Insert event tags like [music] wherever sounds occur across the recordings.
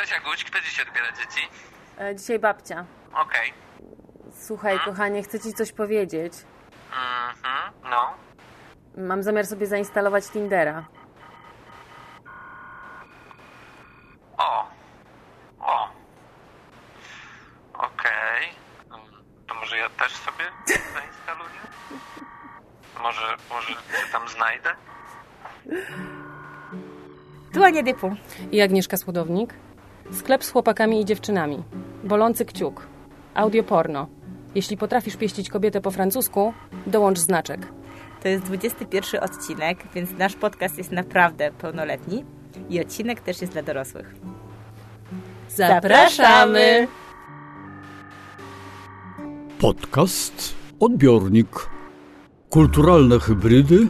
Cześć Aguś, kto dzisiaj odbiera dzieci? E, dzisiaj babcia. Okej. Słuchaj, kochanie, chcę ci coś powiedzieć. Mhm, no. Mam zamiar sobie zainstalować Tindera. O. O. Okej. Mm, To może ja też sobie [laughs] zainstaluję? Może, może się tam znajdę? Tu Ania Dypu. I Agnieszka Słodownik. Sklep z chłopakami i dziewczynami. Bolący kciuk. Audio porno. Jeśli potrafisz pieścić kobietę po francusku, dołącz znaczek. To jest 21 odcinek, więc nasz podcast jest naprawdę pełnoletni i odcinek też jest dla dorosłych. Zapraszamy! Podcast, odbiornik, kulturalne hybrydy,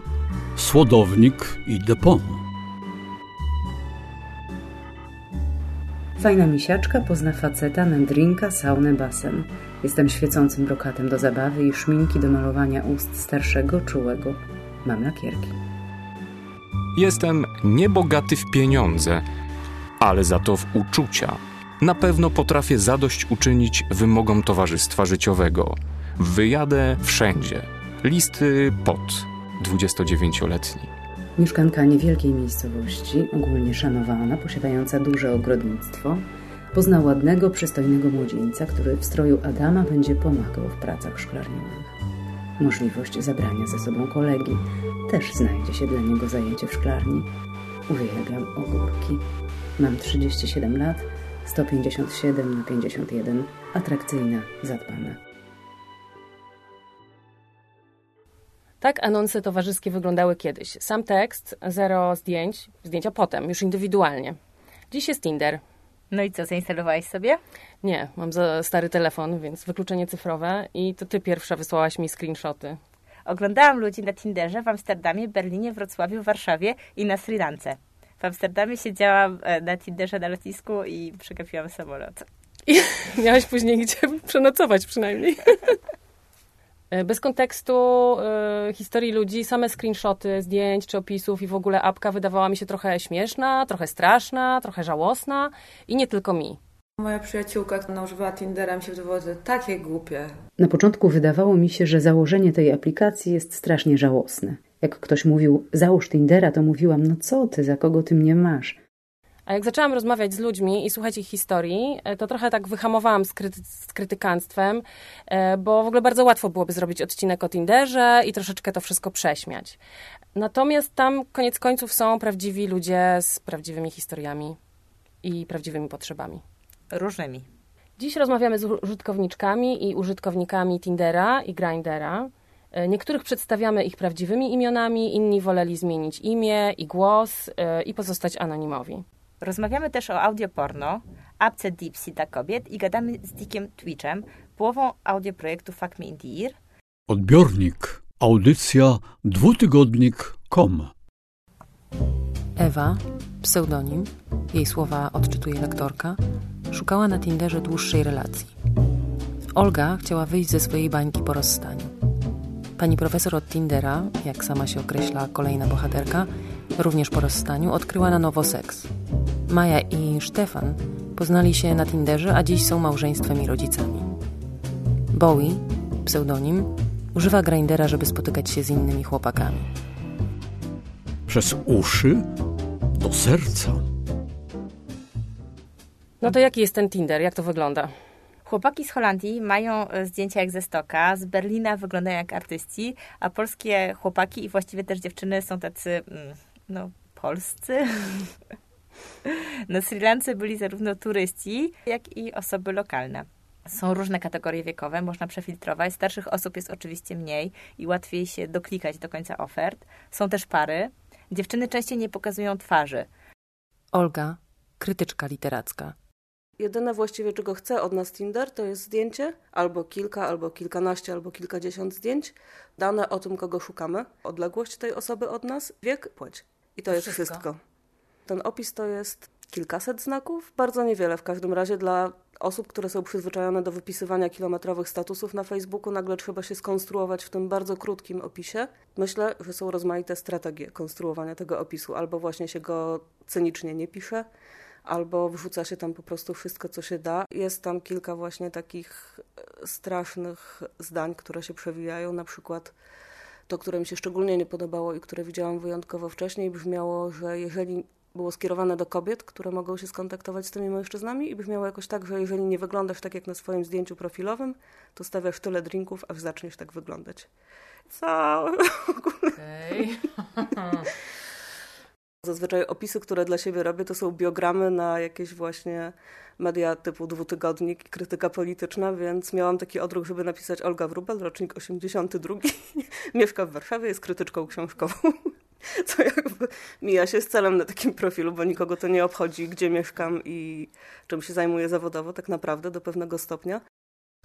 słodownik i depon. Fajna misiaczka pozna faceta na drinka, saunę, basen. Jestem świecącym brokatem do zabawy i szminki do malowania ust starszego, czułego. Mam lakierki. Jestem niebogaty w pieniądze, ale za to w uczucia. Na pewno potrafię zadość uczynić wymogom towarzystwa życiowego. Wyjadę wszędzie. Listy pod 29-letni. Mieszkanka niewielkiej miejscowości, ogólnie szanowana, posiadająca duże ogrodnictwo, pozna ładnego, przystojnego młodzieńca, który w stroju Adama będzie pomagał w pracach szklarniowych. Możliwość zabrania ze sobą kolegi. Też znajdzie się dla niego zajęcie w szklarni. Uwielbiam ogórki. Mam 37 lat, 157 na 51, atrakcyjna, zadbana. Tak anonse towarzyskie wyglądały kiedyś. Sam tekst, zero zdjęć, zdjęcia potem, już indywidualnie. Dziś jest Tinder. No i co, zainstalowałeś sobie? Nie, mam za stary telefon, więc wykluczenie cyfrowe i to ty pierwsza wysłałaś mi screenshoty. Oglądałam ludzi na Tinderze w Amsterdamie, Berlinie, Wrocławiu, Warszawie i na Sri Lance. W Amsterdamie siedziałam e, na Tinderze na lotnisku i przegapiłam samolot. I [laughs] miałaś później gdzie [laughs] przenocować przynajmniej. [laughs] E, Bez kontekstu e, historii ludzi, same screenshoty zdjęć czy opisów i w ogóle apka wydawała mi się trochę śmieszna, trochę straszna, trochę żałosna i nie tylko mi. Moja przyjaciółka, która używała Tindera, mi się wydawało, że takie głupie. Na początku wydawało mi się, że założenie tej aplikacji jest strasznie żałosne. Jak ktoś mówił, załóż Tindera, to mówiłam, no co ty, za kogo ty mnie masz? A jak zaczęłam rozmawiać z ludźmi i słuchać ich historii, e, to trochę tak wyhamowałam z, kryty- z krytykanstwem, e, bo w ogóle bardzo łatwo byłoby zrobić odcinek o Tinderze i troszeczkę to wszystko prześmiać. Natomiast tam koniec końców są prawdziwi ludzie z prawdziwymi historiami i prawdziwymi potrzebami. Różnymi. Dziś rozmawiamy z użytkowniczkami i użytkownikami Tindera i Grindera. E, Niektórych przedstawiamy ich prawdziwymi imionami, inni woleli zmienić imię i głos i pozostać anonimowi. Rozmawiamy też o audioporno, apce Dipsy dla kobiet i gadamy z Dickiem Twitchem, połową audioprojektu Fuck Me in the Ear. Odbiornik, audycja, dwutygodnik.com. Ewa, pseudonim, jej słowa odczytuje lektorka, szukała na Tinderze dłuższej relacji. Olga chciała wyjść ze swojej bańki po rozstaniu. Pani profesor od Tindera, jak sama się określa kolejna bohaterka, również po rozstaniu, odkryła na nowo seks. Maja i Stefan poznali się na Tinderze, a dziś są małżeństwem i rodzicami. Bowie, pseudonim, używa Grindera, żeby spotykać się z innymi chłopakami. Przez uszy do serca. No to jaki jest ten Tinder? Jak to wygląda? Chłopaki z Holandii mają e, zdjęcia jak ze stoka, z Berlina wyglądają jak artyści, a polskie chłopaki i właściwie też dziewczyny są tacy, mm, no, polscy. [laughs] [laughs] Na Sri Lance byli zarówno turyści, jak i osoby lokalne. Są różne kategorie wiekowe, można przefiltrować. Starszych osób jest oczywiście mniej i łatwiej się doklikać do końca ofert. Są też pary. Dziewczyny częściej nie pokazują twarzy. Olga, krytyczka literacka. Jedyne właściwie, czego chce od nas Tinder, to jest zdjęcie, albo kilka, albo kilkanaście, albo kilkadziesiąt zdjęć, dane o tym, kogo szukamy, odległość tej osoby od nas, wiek, płeć. I to jest Wszystko. Ten opis to jest kilkaset znaków, bardzo niewiele w każdym razie dla osób, które są przyzwyczajone do wypisywania kilometrowych statusów na Facebooku, nagle trzeba się skonstruować w tym bardzo krótkim opisie. Myślę, że są rozmaite strategie konstruowania tego opisu, albo właśnie się go cynicznie nie pisze, albo wrzuca się tam po prostu wszystko, co się da. Jest tam kilka właśnie takich e, strasznych zdań, które się przewijają, na przykład to, które mi się szczególnie nie podobało i które widziałam wyjątkowo wcześniej, brzmiało, że jeżeli było skierowane do kobiet, które mogą się skontaktować z tymi mężczyznami i brzmiało jakoś tak, że jeżeli nie wyglądasz tak jak na swoim zdjęciu profilowym, to stawiasz tyle drinków, aż zaczniesz tak wyglądać. Co? [laughs] Okay. [laughs] Zazwyczaj opisy, które dla siebie robię, to są biogramy na jakieś właśnie media typu dwutygodnik i krytyka polityczna, więc miałam taki odruch, żeby napisać Olga Wrubel, rocznik 82, [laughs] mieszka w Warszawie, jest krytyczką książkową. [laughs] Co jakby mija się z celem na takim profilu, bo nikogo to nie obchodzi, gdzie mieszkam i czym się zajmuję zawodowo, tak naprawdę do pewnego stopnia.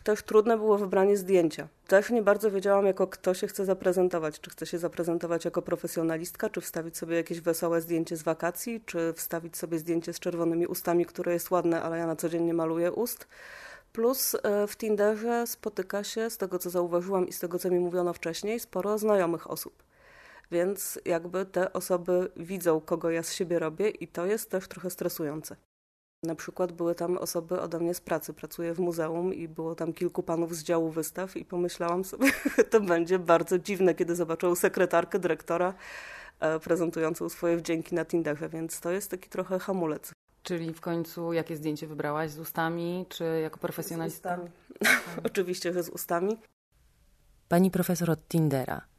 Też trudne było wybranie zdjęcia. Też nie bardzo wiedziałam, jako kto się chce zaprezentować. Czy chce się zaprezentować jako profesjonalistka, czy wstawić sobie jakieś wesołe zdjęcie z wakacji, czy wstawić sobie zdjęcie z czerwonymi ustami, które jest ładne, ale ja na co dzień nie maluję ust. Plus e, w Tinderze spotyka się, z tego co zauważyłam i z tego co mi mówiono wcześniej, sporo znajomych osób. Więc jakby te osoby widzą, kogo ja z siebie robię, i to jest też trochę stresujące. Na przykład były tam osoby ode mnie z pracy. Pracuję w muzeum i było tam kilku panów z działu wystaw i pomyślałam sobie, [laughs] to będzie bardzo dziwne, kiedy zobaczą sekretarkę dyrektora e, prezentującą swoje wdzięki na Tinderze, więc to jest taki trochę hamulec. Czyli w końcu jakie zdjęcie wybrałaś? Z ustami czy jako profesjonalista? Z ustami. [laughs] Oczywiście, że z ustami. Pani profesor od Tindera.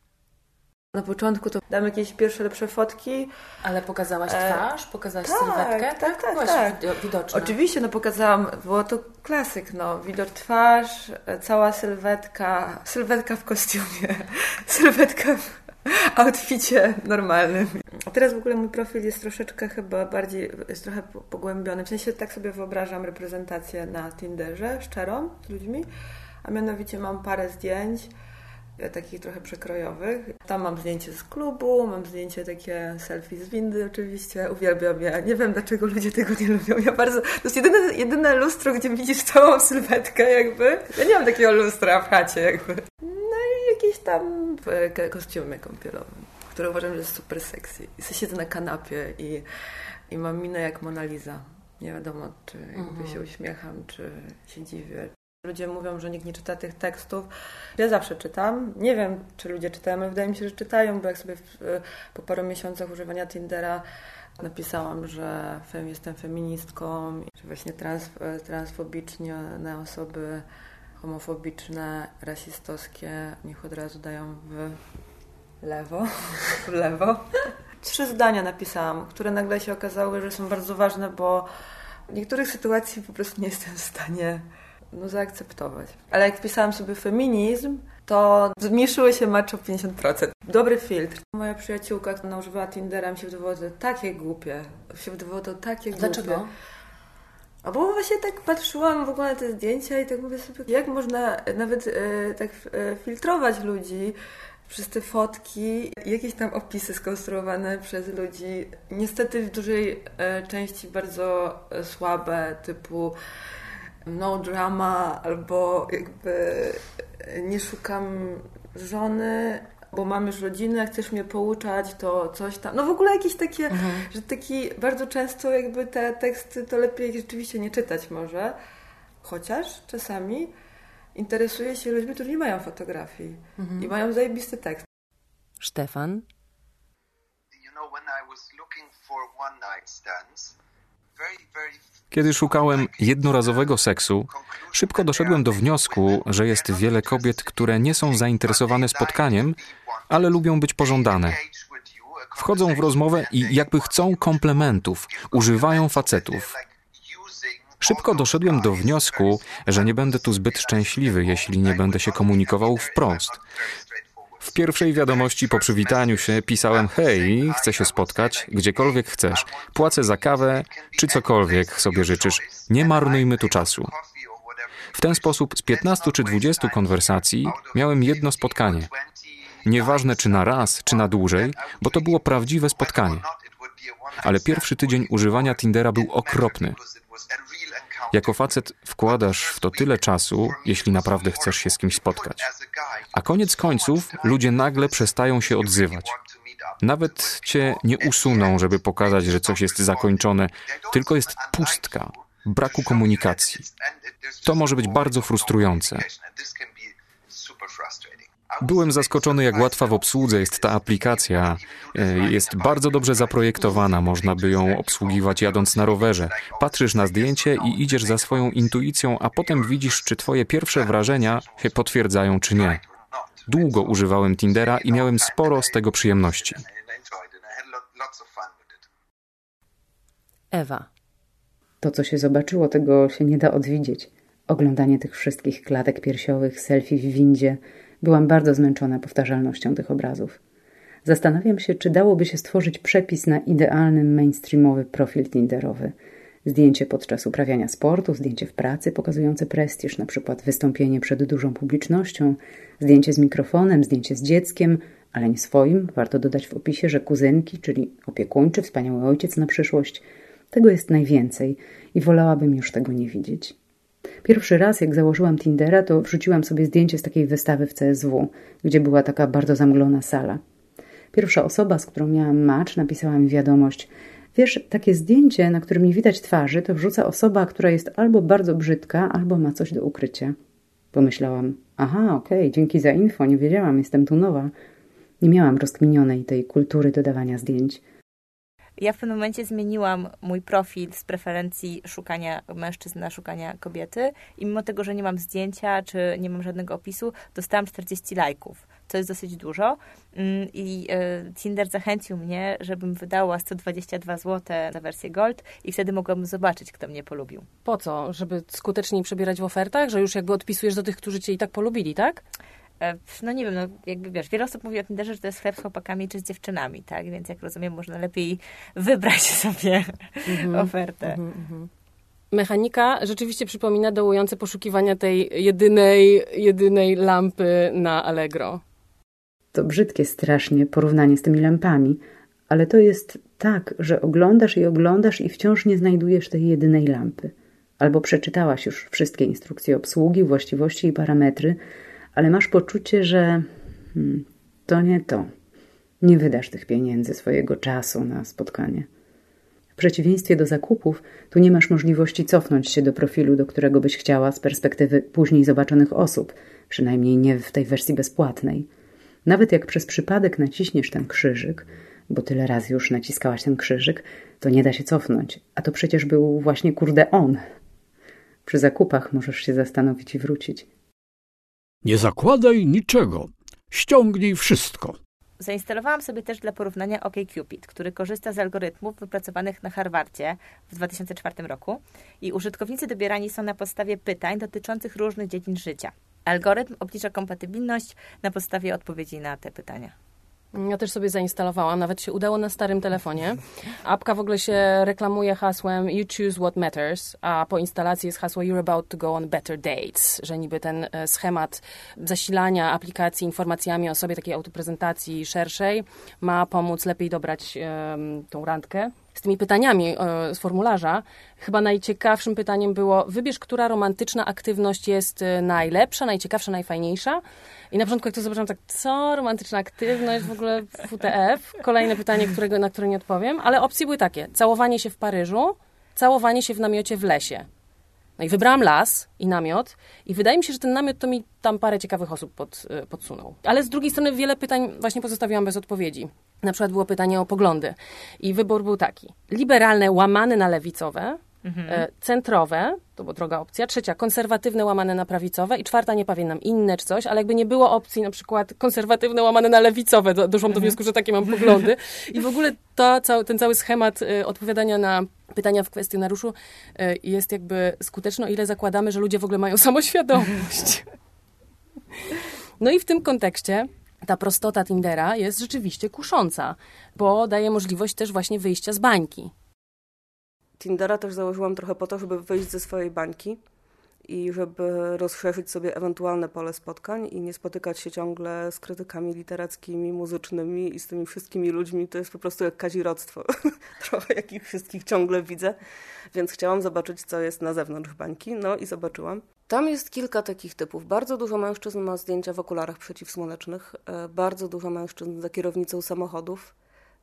Na początku to dam jakieś pierwsze lepsze fotki. Ale pokazałaś E, twarz? Pokazałaś tak, sylwetkę? tak, tak, Byłaś tak. wido- widoczna. Oczywiście, no pokazałam, było to klasyk, no, widok twarz, e, cała sylwetka, sylwetka w kostiumie, [laughs] sylwetka w outficie normalnym. A teraz w ogóle mój profil jest troszeczkę chyba bardziej, jest trochę po- pogłębiony, w sensie tak sobie wyobrażam reprezentację na Tinderze, szczerą, z ludźmi, a mianowicie mam parę zdjęć, takich trochę przekrojowych. Tam mam zdjęcie z klubu, mam zdjęcie takie selfie z windy oczywiście, uwielbiam je. Nie wiem dlaczego ludzie tego nie lubią. Ja bardzo, to jest jedyne, jedyne lustro, gdzie widzisz całą [laughs] sylwetkę jakby. Ja nie mam takiego lustra w chacie jakby. No i jakieś tam e, k- kostiumie kąpielowym, które uważam, że jest super sexy. I sobie siedzę na kanapie i, i mam minę jak Mona Lisa. Nie wiadomo, czy jakby Mhm. się uśmiecham, czy się dziwię. Ludzie mówią, że nikt nie czyta tych tekstów. Ja zawsze czytam. Nie wiem, czy ludzie czytają, ale wydaje mi się, że czytają, bo jak sobie po paru miesiącach używania Tindera napisałam, że jestem feministką, że właśnie trans, transfobiczne osoby, homofobiczne, rasistowskie, niech od razu dają w lewo, [laughs] w lewo. Trzy zdania napisałam, które nagle się okazały, że są bardzo ważne, bo niektórych sytuacji po prostu nie jestem w stanie no, zaakceptować. Ale jak wpisałam sobie feminizm, to zmniejszyły się match o 50%. Dobry filtr. Moja przyjaciółka, która używała Tindera, mi się wydawało to takie głupie. Mi się wydawało to takie głupie. Dlaczego? A bo właśnie tak patrzyłam w ogóle na te zdjęcia i tak mówię sobie, jak można nawet e, tak e, filtrować ludzi przez te fotki, jakieś tam opisy skonstruowane przez ludzi, niestety w dużej e, części bardzo e, słabe, typu no drama, albo jakby nie szukam żony, bo mam już rodzinę, jak chcesz mnie pouczać, to coś tam. No w ogóle jakieś takie, że taki bardzo często jakby te teksty to lepiej rzeczywiście nie czytać może. Chociaż czasami interesuje się ludźmi, którzy nie mają fotografii i mają zajebisty tekst. Stefan. you know, when I was looking for one night stands, Kiedy szukałem jednorazowego seksu, szybko doszedłem do wniosku, że jest wiele kobiet, które nie są zainteresowane spotkaniem, ale lubią być pożądane. Wchodzą w rozmowę i jakby chcą komplementów, używają facetów. Szybko doszedłem do wniosku, że nie będę tu zbyt szczęśliwy, jeśli nie będę się komunikował wprost. W pierwszej wiadomości po przywitaniu się pisałem: Hej, chcę się spotkać, gdziekolwiek chcesz. Płacę za kawę, czy cokolwiek sobie życzysz. Nie marnujmy tu czasu. W ten sposób z 15 czy 20 konwersacji miałem jedno spotkanie. Nieważne czy na raz, czy na dłużej, bo to było prawdziwe spotkanie. Ale pierwszy tydzień używania Tindera był okropny. Jako facet wkładasz w to tyle czasu, jeśli naprawdę chcesz się z kimś spotkać. A koniec końców ludzie nagle przestają się odzywać. Nawet cię nie usuną, żeby pokazać, że coś jest zakończone, tylko jest pustka, braku komunikacji. To może być bardzo frustrujące. Byłem zaskoczony, jak łatwa w obsłudze jest ta aplikacja. E, jest bardzo dobrze zaprojektowana, można by ją obsługiwać jadąc na rowerze. Patrzysz na zdjęcie i idziesz za swoją intuicją, a potem widzisz, czy twoje pierwsze wrażenia się potwierdzają, czy nie. Długo używałem Tindera i miałem sporo z tego przyjemności. Ewa. To, co się zobaczyło, tego się nie da odwidzieć. Oglądanie tych wszystkich klatek piersiowych, selfie w windzie. Byłam bardzo zmęczona powtarzalnością tych obrazów. Zastanawiam się, czy dałoby się stworzyć przepis na idealny mainstreamowy profil Tinderowy. Zdjęcie podczas uprawiania sportu, zdjęcie w pracy pokazujące prestiż, na przykład wystąpienie przed dużą publicznością, zdjęcie z mikrofonem, zdjęcie z dzieckiem, ale nie swoim. Warto dodać w opisie, że kuzynki, czyli opiekuńczy, wspaniały ojciec na przyszłość. Tego jest najwięcej i wolałabym już tego nie widzieć. Pierwszy raz, jak założyłam Tindera, to wrzuciłam sobie zdjęcie z takiej wystawy w CSW, gdzie była taka bardzo zamglona sala. Pierwsza osoba, z którą miałam match, napisała mi wiadomość: Wiesz, takie zdjęcie, na którym nie widać twarzy, to wrzuca osoba, która jest albo bardzo brzydka, albo ma coś do ukrycia. Pomyślałam: Aha, okej, okay, dzięki za info, nie wiedziałam, jestem tu nowa. Nie miałam rozkminionej tej kultury dodawania zdjęć. Ja w pewnym momencie zmieniłam mój profil z preferencji szukania mężczyzn na szukania kobiety i mimo tego, że nie mam zdjęcia czy nie mam żadnego opisu, dostałam 40 lajków, co jest dosyć dużo. Mm, I e, Tinder zachęcił mnie, żebym wydała 122 zł za wersję Gold i wtedy mogłabym zobaczyć, kto mnie polubił. Po co? Żeby skuteczniej przebierać w ofertach? Że już jakby odpisujesz do tych, którzy cię i tak polubili, tak? E, no nie wiem, no jakby wiesz, wiele osób mówi o Tinderze, że to jest chleb z chłopakami czy z dziewczynami, tak? Więc jak rozumiem, można lepiej wybrać [laughs] sobie mm-hmm, ofertę. Mm-hmm, Mechanika rzeczywiście przypomina dołujące poszukiwania tej jedynej, jedynej lampy na Allegro. To brzydkie strasznie porównanie z tymi lampami, ale to jest tak, że oglądasz i oglądasz i wciąż nie znajdujesz tej jedynej lampy. Albo przeczytałaś już wszystkie instrukcje obsługi, właściwości i parametry, ale masz poczucie, że hmm, to nie to. Nie wydasz tych pieniędzy, swojego czasu na spotkanie. W przeciwieństwie do zakupów, tu nie masz możliwości cofnąć się do profilu, do którego byś chciała z perspektywy później zobaczonych osób, przynajmniej nie w tej wersji bezpłatnej. Nawet jak przez przypadek naciśniesz ten krzyżyk, bo tyle razy już naciskałaś ten krzyżyk, to nie da się cofnąć, a to przecież był właśnie kurde on. Przy zakupach możesz się zastanowić i wrócić. Nie zakładaj niczego. Ściągnij wszystko. Zainstalowałam sobie też dla porównania OkCupid, który korzysta z algorytmów wypracowanych na Harvardzie w 2004 roku i użytkownicy dobierani są na podstawie pytań dotyczących różnych dziedzin życia. Algorytm oblicza kompatybilność na podstawie odpowiedzi na te pytania. Ja też sobie zainstalowałam, nawet się udało na starym telefonie. Apka w ogóle się reklamuje hasłem You choose what matters, a po instalacji jest hasło You're about to go on better dates, że niby ten e, schemat zasilania aplikacji informacjami o sobie, takiej autoprezentacji szerszej, ma pomóc lepiej dobrać um, tą randkę z tymi pytaniami e, z formularza, chyba najciekawszym pytaniem było: wybierz, która romantyczna aktywność jest e, najlepsza, najciekawsza, najfajniejsza. I na początku, jak to zobaczyłam, tak, co romantyczna aktywność, w ogóle WTF. Kolejne pytanie, którego, na które nie odpowiem, ale opcje były takie: całowanie się w Paryżu, całowanie się w namiocie w lesie. No i wybrałam las i namiot i wydaje mi się, że ten namiot to mi tam parę ciekawych osób pod, e, podsunął. Ale z drugiej strony wiele pytań właśnie pozostawiłam bez odpowiedzi. Na przykład było pytanie o poglądy i wybór był taki. Liberalne łamane na lewicowe, mhm. E, centrowe, to była droga opcja, trzecia konserwatywne łamane na prawicowe i czwarta, nie pamiętam, inne czy coś, ale jakby nie było opcji na przykład konserwatywne łamane na lewicowe, do, doszłam mhm. do wniosku, że takie mam poglądy. I w ogóle to, ten cały schemat y, odpowiadania na pytania w kwestionariuszu y, jest jakby skuteczny, o ile zakładamy, że ludzie w ogóle mają samoświadomość. [laughs] No i w tym kontekście ta prostota Tindera jest rzeczywiście kusząca, bo daje możliwość też właśnie wyjścia z bańki. Tindera też założyłam trochę po to, żeby wyjść ze swojej bańki i żeby rozszerzyć sobie ewentualne pole spotkań i nie spotykać się ciągle z krytykami literackimi, muzycznymi i z tymi wszystkimi ludźmi. To jest po prostu jak kazirodztwo. [laughs] Trochę jakich wszystkich ciągle widzę. Więc chciałam zobaczyć, co jest na zewnątrz bańki. No i zobaczyłam. Tam jest kilka takich typów. Bardzo dużo mężczyzn ma zdjęcia w okularach przeciwsłonecznych. E, bardzo dużo mężczyzn za kierownicą samochodów.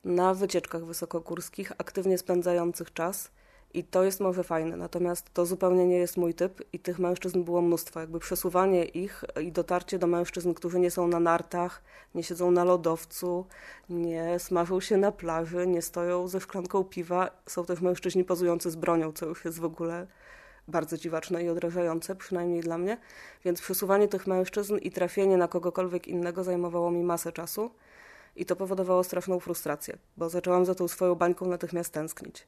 na wycieczkach wysokogórskich, aktywnie spędzających czas. I to jest może fajne, natomiast to zupełnie nie jest mój typ i tych mężczyzn było mnóstwo. Jakby przesuwanie ich i dotarcie do mężczyzn, którzy nie są na nartach, nie siedzą na lodowcu, nie smażą się na plaży, nie stoją ze szklanką piwa. Są też mężczyźni pozujący z bronią, co już jest w ogóle bardzo dziwaczne i odrażające, przynajmniej dla mnie. Więc przesuwanie tych mężczyzn i trafienie na kogokolwiek innego zajmowało mi masę czasu. I to powodowało straszną frustrację, bo zaczęłam za tą swoją bańką natychmiast tęsknić.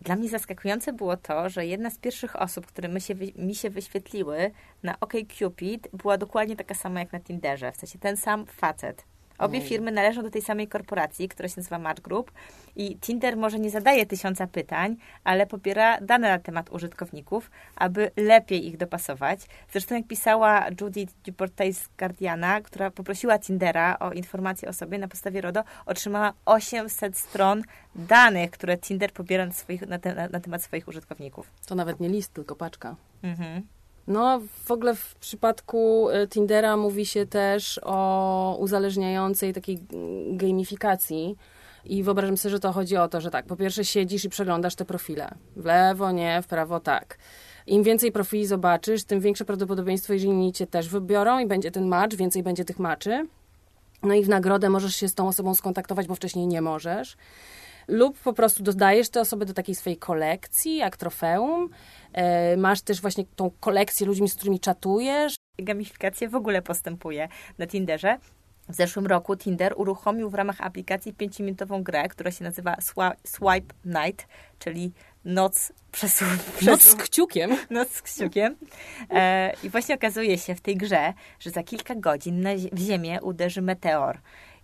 Dla mnie zaskakujące było to, że jedna z pierwszych osób, które się, mi się wyświetliły na OkCupid była dokładnie taka sama jak na Tinderze. W sensie ten sam facet. Obie firmy należą do tej samej korporacji, która się nazywa Match Group i Tinder może nie zadaje tysiąca pytań, ale pobiera dane na temat użytkowników, aby lepiej ich dopasować. Zresztą jak pisała Judith Duportay z Guardiana, która poprosiła Tindera o informacje o sobie na podstawie RODO, otrzymała 800 stron danych, które Tinder pobiera na, swoich, na, te, na temat swoich użytkowników. To nawet nie list, tylko paczka. Mhm. No, w ogóle w przypadku y, Tindera mówi się też o uzależniającej takiej gamifikacji. I wyobrażam sobie, że to chodzi o to, że tak, po pierwsze siedzisz i przeglądasz te profile. W lewo, nie, w prawo, tak. Im więcej profili zobaczysz, tym większe prawdopodobieństwo, jeżeli inni cię też wybiorą i będzie ten match, więcej będzie tych maczy. No i w nagrodę możesz się z tą osobą skontaktować, bo wcześniej nie możesz. Lub po prostu dodajesz te osoby do takiej swojej kolekcji, jak trofeum. E, masz też właśnie tą kolekcję ludźmi, z którymi czatujesz. Gamifikacja w ogóle postępuje na Tinderze. W zeszłym roku Tinder uruchomił w ramach aplikacji 5-minutową grę, która się nazywa Swipe Night, czyli noc przesuw... Noc z kciukiem. [laughs] Noc z kciukiem. E, I właśnie okazuje się w tej grze, że za kilka godzin na, w Ziemię uderzy meteor.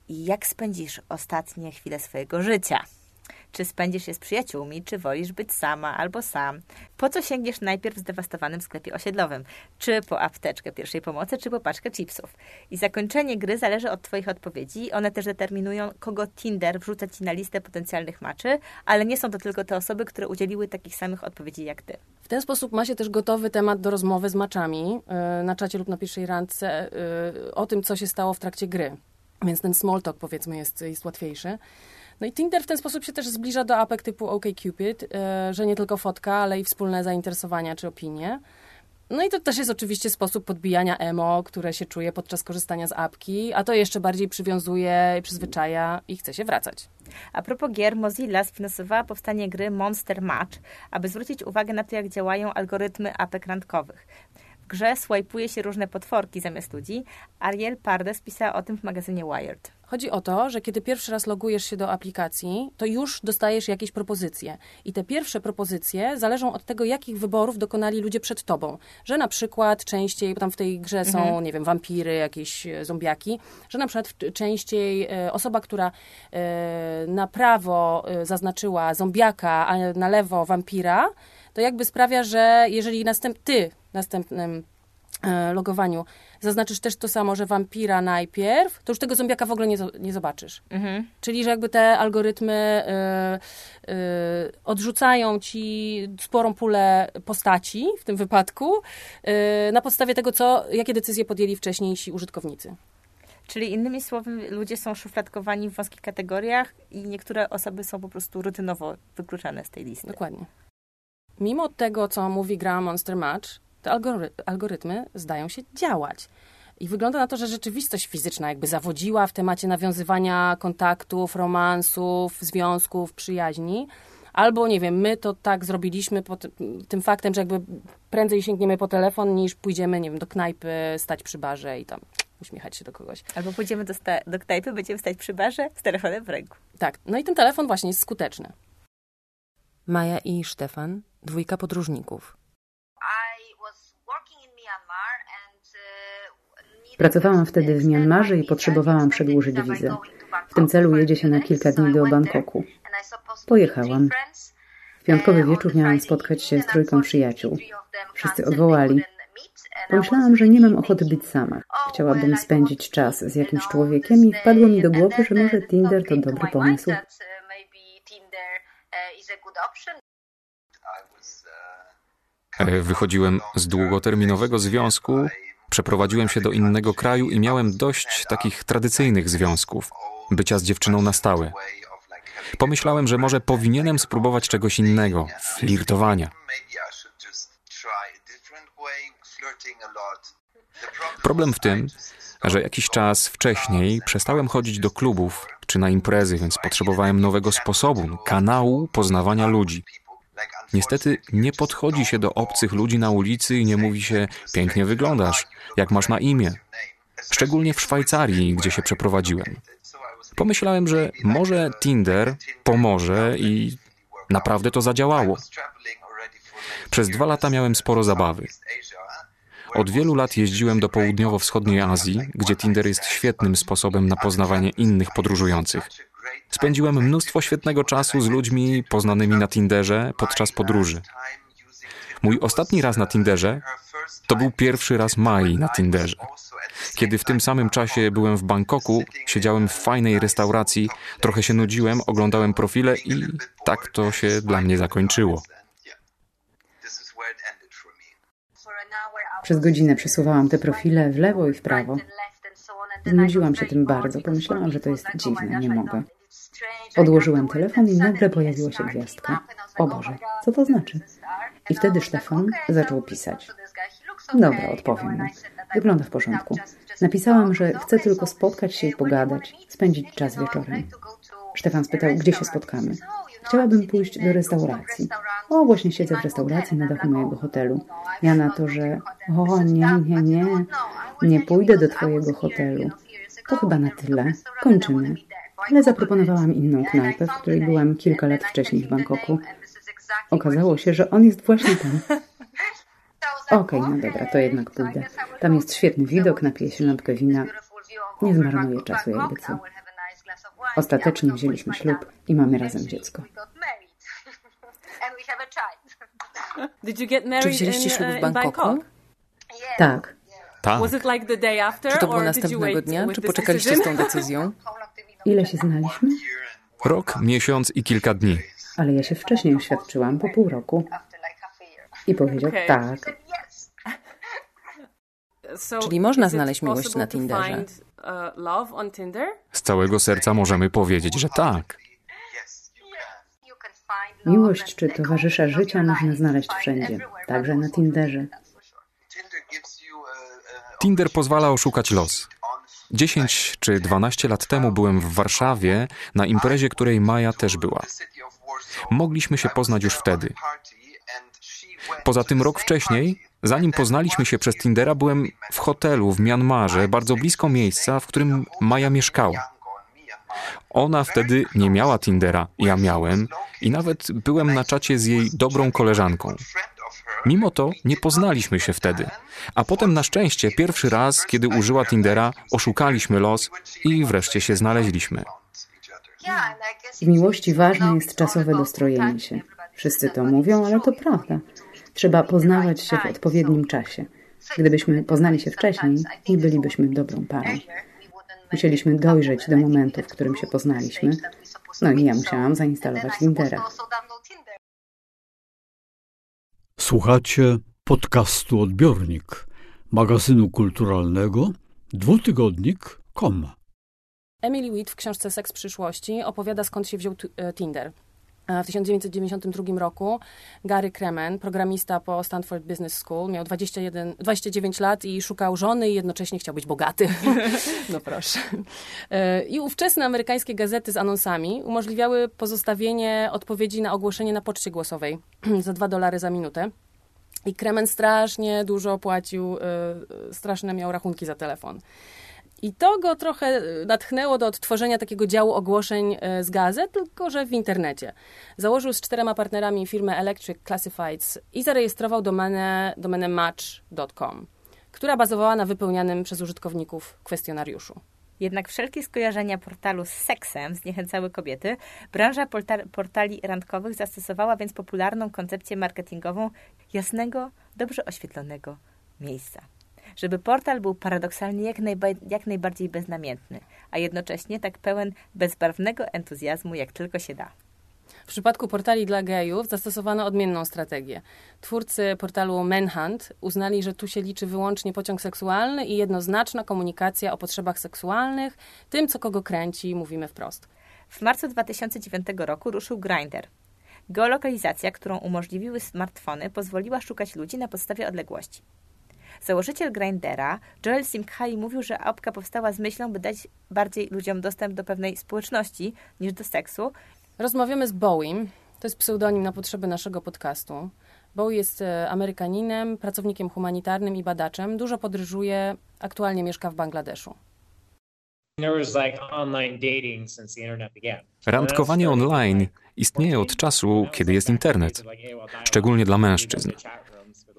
I jak spędzisz ostatnie chwile swojego życia? Czy spędzisz je z przyjaciółmi, czy wolisz być sama albo sam? Po co sięgniesz najpierw w zdewastowanym sklepie osiedlowym? Czy po apteczkę pierwszej pomocy, czy po paczkę chipsów? I zakończenie gry zależy od Twoich odpowiedzi. One też determinują, kogo Tinder wrzuca Ci na listę potencjalnych maczy, ale nie są to tylko te osoby, które udzieliły takich samych odpowiedzi jak Ty. W ten sposób ma się też gotowy temat do rozmowy z maczami yy, na czacie lub na pierwszej randce yy, o tym, co się stało w trakcie gry. Więc ten small talk, powiedzmy, jest, jest łatwiejszy. No i Tinder w ten sposób się też zbliża do apek typu OkCupid, yy, że nie tylko fotka, ale i wspólne zainteresowania czy opinie. No i to też jest oczywiście sposób podbijania emo, które się czuje podczas korzystania z apki, a to jeszcze bardziej przywiązuje, przyzwyczaja i chce się wracać. A propos gier, Mozilla sfinansowała powstanie gry Monster Match, aby zwrócić uwagę na to, jak działają algorytmy apek randkowych. W grze swajpuje się różne potworki zamiast ludzi. Ariel Pardes pisała o tym w magazynie Wired. Chodzi o to, że kiedy pierwszy raz logujesz się do aplikacji, to już dostajesz jakieś propozycje. I te pierwsze propozycje zależą od tego, jakich wyborów dokonali ludzie przed tobą. Że na przykład częściej, bo tam w tej grze są, Mhm. nie wiem, wampiry, jakieś e, zombiaki, że na przykład częściej e, osoba, która e, na prawo zaznaczyła zombiaka, a na lewo wampira, to jakby sprawia, że jeżeli następ, ty następnym logowaniu zaznaczysz też to samo, że wampira najpierw, to już tego zombiaka w ogóle nie, nie zobaczysz. Mhm. Czyli, że jakby te algorytmy y, y, odrzucają ci sporą pulę postaci w tym wypadku y, na podstawie tego, co, jakie decyzje podjęli wcześniejsi użytkownicy. Czyli innymi słowy, ludzie są szufladkowani w wąskich kategoriach i niektóre osoby są po prostu rutynowo wykluczane z tej listy. Dokładnie. Mimo tego, co mówi gra Monster Match, te algory algorytmy zdają się działać. I wygląda na to, że rzeczywistość fizyczna jakby zawodziła w temacie nawiązywania kontaktów, romansów, związków, przyjaźni. Albo, nie wiem, my to tak zrobiliśmy pod tym faktem, że jakby prędzej sięgniemy po telefon, niż pójdziemy, nie wiem, do knajpy, stać przy barze i tam uśmiechać się do kogoś. Albo pójdziemy do, do knajpy, będziemy stać przy barze z telefonem w ręku. Tak, no i ten telefon właśnie jest skuteczny. Maja i Stefan, dwójka podróżników. Pracowałam wtedy w Mianmarze i potrzebowałam przedłużyć wizę. W tym celu jedzie się na kilka dni do Bangkoku. Pojechałam. W piątkowy wieczór miałam spotkać się z trójką przyjaciół. Wszyscy odwołali. Pomyślałam, że nie mam ochoty być sama. Chciałabym spędzić czas z jakimś człowiekiem i wpadło mi do głowy, że może Tinder to dobry pomysł. E, Wychodziłem z długoterminowego związku, przeprowadziłem się do innego kraju i miałem dość takich tradycyjnych związków. bycia z dziewczyną na stałe. Pomyślałem, że może powinienem spróbować czegoś innego, flirtowania. Problem w tym, że jakiś czas wcześniej przestałem chodzić do klubów czy na imprezy, więc potrzebowałem nowego sposobu, kanału poznawania ludzi. Niestety nie podchodzi się do obcych ludzi na ulicy i nie mówi się pięknie wyglądasz, jak masz na imię. Szczególnie w Szwajcarii, gdzie się przeprowadziłem. Pomyślałem, że może Tinder pomoże i naprawdę to zadziałało. Przez dwa lata miałem sporo zabawy. Od wielu lat jeździłem do południowo-wschodniej Azji, gdzie Tinder jest świetnym sposobem na poznawanie innych podróżujących. Spędziłem mnóstwo świetnego czasu z ludźmi poznanymi na Tinderze podczas podróży. Mój ostatni raz na Tinderze to był pierwszy raz Mai na Tinderze. Kiedy w tym samym czasie byłem w Bangkoku, siedziałem w fajnej restauracji, trochę się nudziłem, oglądałem profile i tak to się dla mnie zakończyło. Przez godzinę przesuwałam te profile w lewo i w prawo. Znudziłam się tym bardzo. Pomyślałam, że to jest dziwne, nie mogę. Odłożyłem telefon i nagle pojawiła się gwiazdka. O Boże, co to znaczy? I wtedy Stefan zaczął pisać. Dobra, odpowiem mu. Wygląda w porządku. Napisałam, że chcę tylko spotkać się i pogadać, spędzić czas wieczorem. Stefan spytał, gdzie się spotkamy. Chciałabym pójść do restauracji. O, właśnie siedzę w restauracji na dachu mojego hotelu. Ja na to, że o, nie, nie, nie, nie pójdę do twojego hotelu. To chyba na tyle. Kończymy. Ale zaproponowałam inną knajpę, w której byłam kilka lat wcześniej w Bangkoku. Okazało się, że on jest właśnie tam. Okej, okay, no dobra, to jednak pójdę. Tam jest świetny widok, napiję się lampkę wina. Nie zmarnuję czasu, jakby co. Ostatecznie wzięliśmy ślub i mamy razem dziecko. Czy wzięliście ślub w uh, Bangkoku? Tak. Tak. Czy to było następnego dnia, czy poczekaliście z tą decyzją? [laughs] Ile się znaliśmy? Rok, miesiąc i kilka dni. Ale ja się wcześniej oświadczyłam, po pół roku. I powiedział tak. Czyli można znaleźć miłość na Tinderze. Uh, Z całego serca możemy powiedzieć, że tak. Miłość czy towarzysza życia można znaleźć wszędzie, także na Tinderze. Tinder pozwala oszukać los. 10 czy 12 lat temu byłem w Warszawie na imprezie, której Maja też była. Mogliśmy się poznać już wtedy. Poza tym rok wcześniej, zanim poznaliśmy się przez Tindera, byłem w hotelu w Mianmarze, bardzo blisko miejsca, w którym Maja mieszkała. Ona wtedy nie miała Tindera, ja miałem i nawet byłem na czacie z jej dobrą koleżanką. Mimo to nie poznaliśmy się wtedy. A potem na szczęście pierwszy raz, kiedy użyła Tindera, oszukaliśmy los i wreszcie się znaleźliśmy. W miłości ważne jest czasowe dostrojenie się. Wszyscy to mówią, ale to prawda. Trzeba poznawać się w odpowiednim czasie. Gdybyśmy poznali się wcześniej, nie bylibyśmy dobrą parą. Musieliśmy dojrzeć do momentu, w którym się poznaliśmy. No i ja musiałam zainstalować Tindera. Słuchacie podcastu Odbiornik, magazynu kulturalnego dwutygodnik.com. Emily Witt w książce Seks przyszłości opowiada skąd się wziął e, Tinder. W 1992 roku Gary Kremen, programista po Stanford Business School, miał 21, 29 lat i szukał żony i jednocześnie chciał być bogaty. [laughs] no proszę. E, I ówczesne amerykańskie gazety z anonsami umożliwiały pozostawienie odpowiedzi na ogłoszenie na poczcie głosowej [clears throat] za 2 dolary za minutę. I Kremen strasznie dużo płacił, e, straszne miał rachunki za telefon. I to go trochę e, natchnęło do odtworzenia takiego działu ogłoszeń e, z gazet, tylko że w internecie. Założył z czterema partnerami firmę Electric Classifieds i zarejestrował domenę, domenę match.com, która bazowała na wypełnianym przez użytkowników kwestionariuszu. Jednak wszelkie skojarzenia portalu z seksem zniechęcały kobiety. Branża portali randkowych zastosowała więc popularną koncepcję marketingową jasnego, dobrze oświetlonego miejsca żeby portal był paradoksalnie jak, jak najbardziej beznamiętny, a jednocześnie tak pełen bezbarwnego entuzjazmu, jak tylko się da. W przypadku portali dla gejów zastosowano odmienną strategię. Twórcy portalu Manhunt uznali, że tu się liczy wyłącznie pociąg seksualny i jednoznaczna komunikacja o potrzebach seksualnych, tym, co kogo kręci, mówimy wprost. W marcu 2009 roku ruszył Grindr. Geolokalizacja, którą umożliwiły smartfony, pozwoliła szukać ludzi na podstawie odległości. Założyciel Grindera, Joel Simkhai, mówił, że apka powstała z myślą, by dać bardziej ludziom dostęp do pewnej społeczności niż do seksu. Rozmawiamy z Bowiem. To jest pseudonim na potrzeby naszego podcastu. Bowie jest e, Amerykaninem, pracownikiem humanitarnym i badaczem. Dużo podróżuje, aktualnie mieszka w Bangladeszu. Randkowanie online istnieje od czasu, kiedy jest internet, szczególnie dla mężczyzn.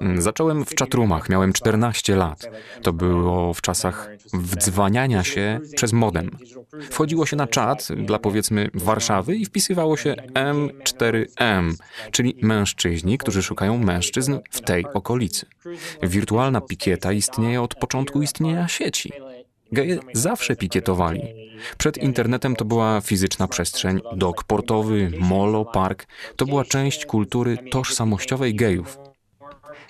Mm, zacząłem w czatrumach, miałem 14 lat. To było w czasach wdzwaniania się przez modem. Wchodziło się na czat dla powiedzmy Warszawy i wpisywało się M4M, czyli mężczyźni, którzy szukają mężczyzn w tej okolicy. Wirtualna pikieta istnieje od początku istnienia sieci. Geje zawsze pikietowali. Przed internetem to była fizyczna przestrzeń, dok portowy, molo, park. To była część kultury tożsamościowej gejów.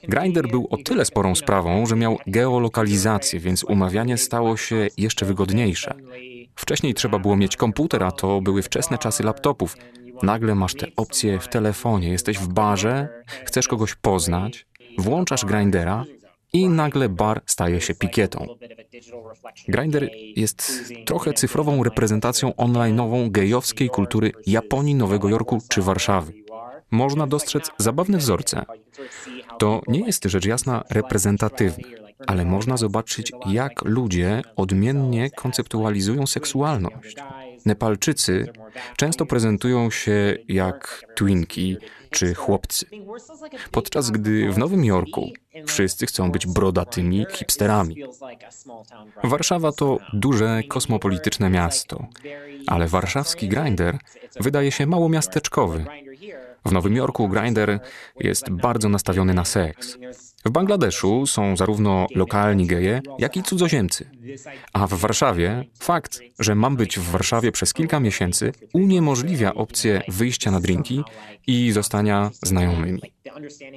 Grinder był o tyle sporą sprawą, że miał geolokalizację, więc umawianie stało się jeszcze wygodniejsze. Wcześniej trzeba było mieć komputer, a to były wczesne czasy laptopów. Nagle masz te opcje w telefonie, jesteś w barze, chcesz kogoś poznać, włączasz Grindera i nagle bar staje się pikietą. Grinder jest trochę cyfrową reprezentacją online'ową gejowskiej kultury Japonii, Nowego Jorku czy Warszawy. Można dostrzec zabawne wzorce. To nie jest rzecz jasna reprezentatywne, ale można zobaczyć, jak ludzie odmiennie konceptualizują seksualność. Nepalczycy często prezentują się jak twinki czy chłopcy, podczas gdy w Nowym Jorku wszyscy chcą być brodatymi hipsterami. Warszawa to duże kosmopolityczne miasto, ale warszawski grinder wydaje się mało miasteczkowy. W Nowym Jorku Grindr jest bardzo nastawiony na seks. W Bangladeszu są zarówno lokalni geje, jak i cudzoziemcy. A w Warszawie fakt, że mam być w Warszawie przez kilka miesięcy, uniemożliwia opcję wyjścia na drinki i zostania znajomymi.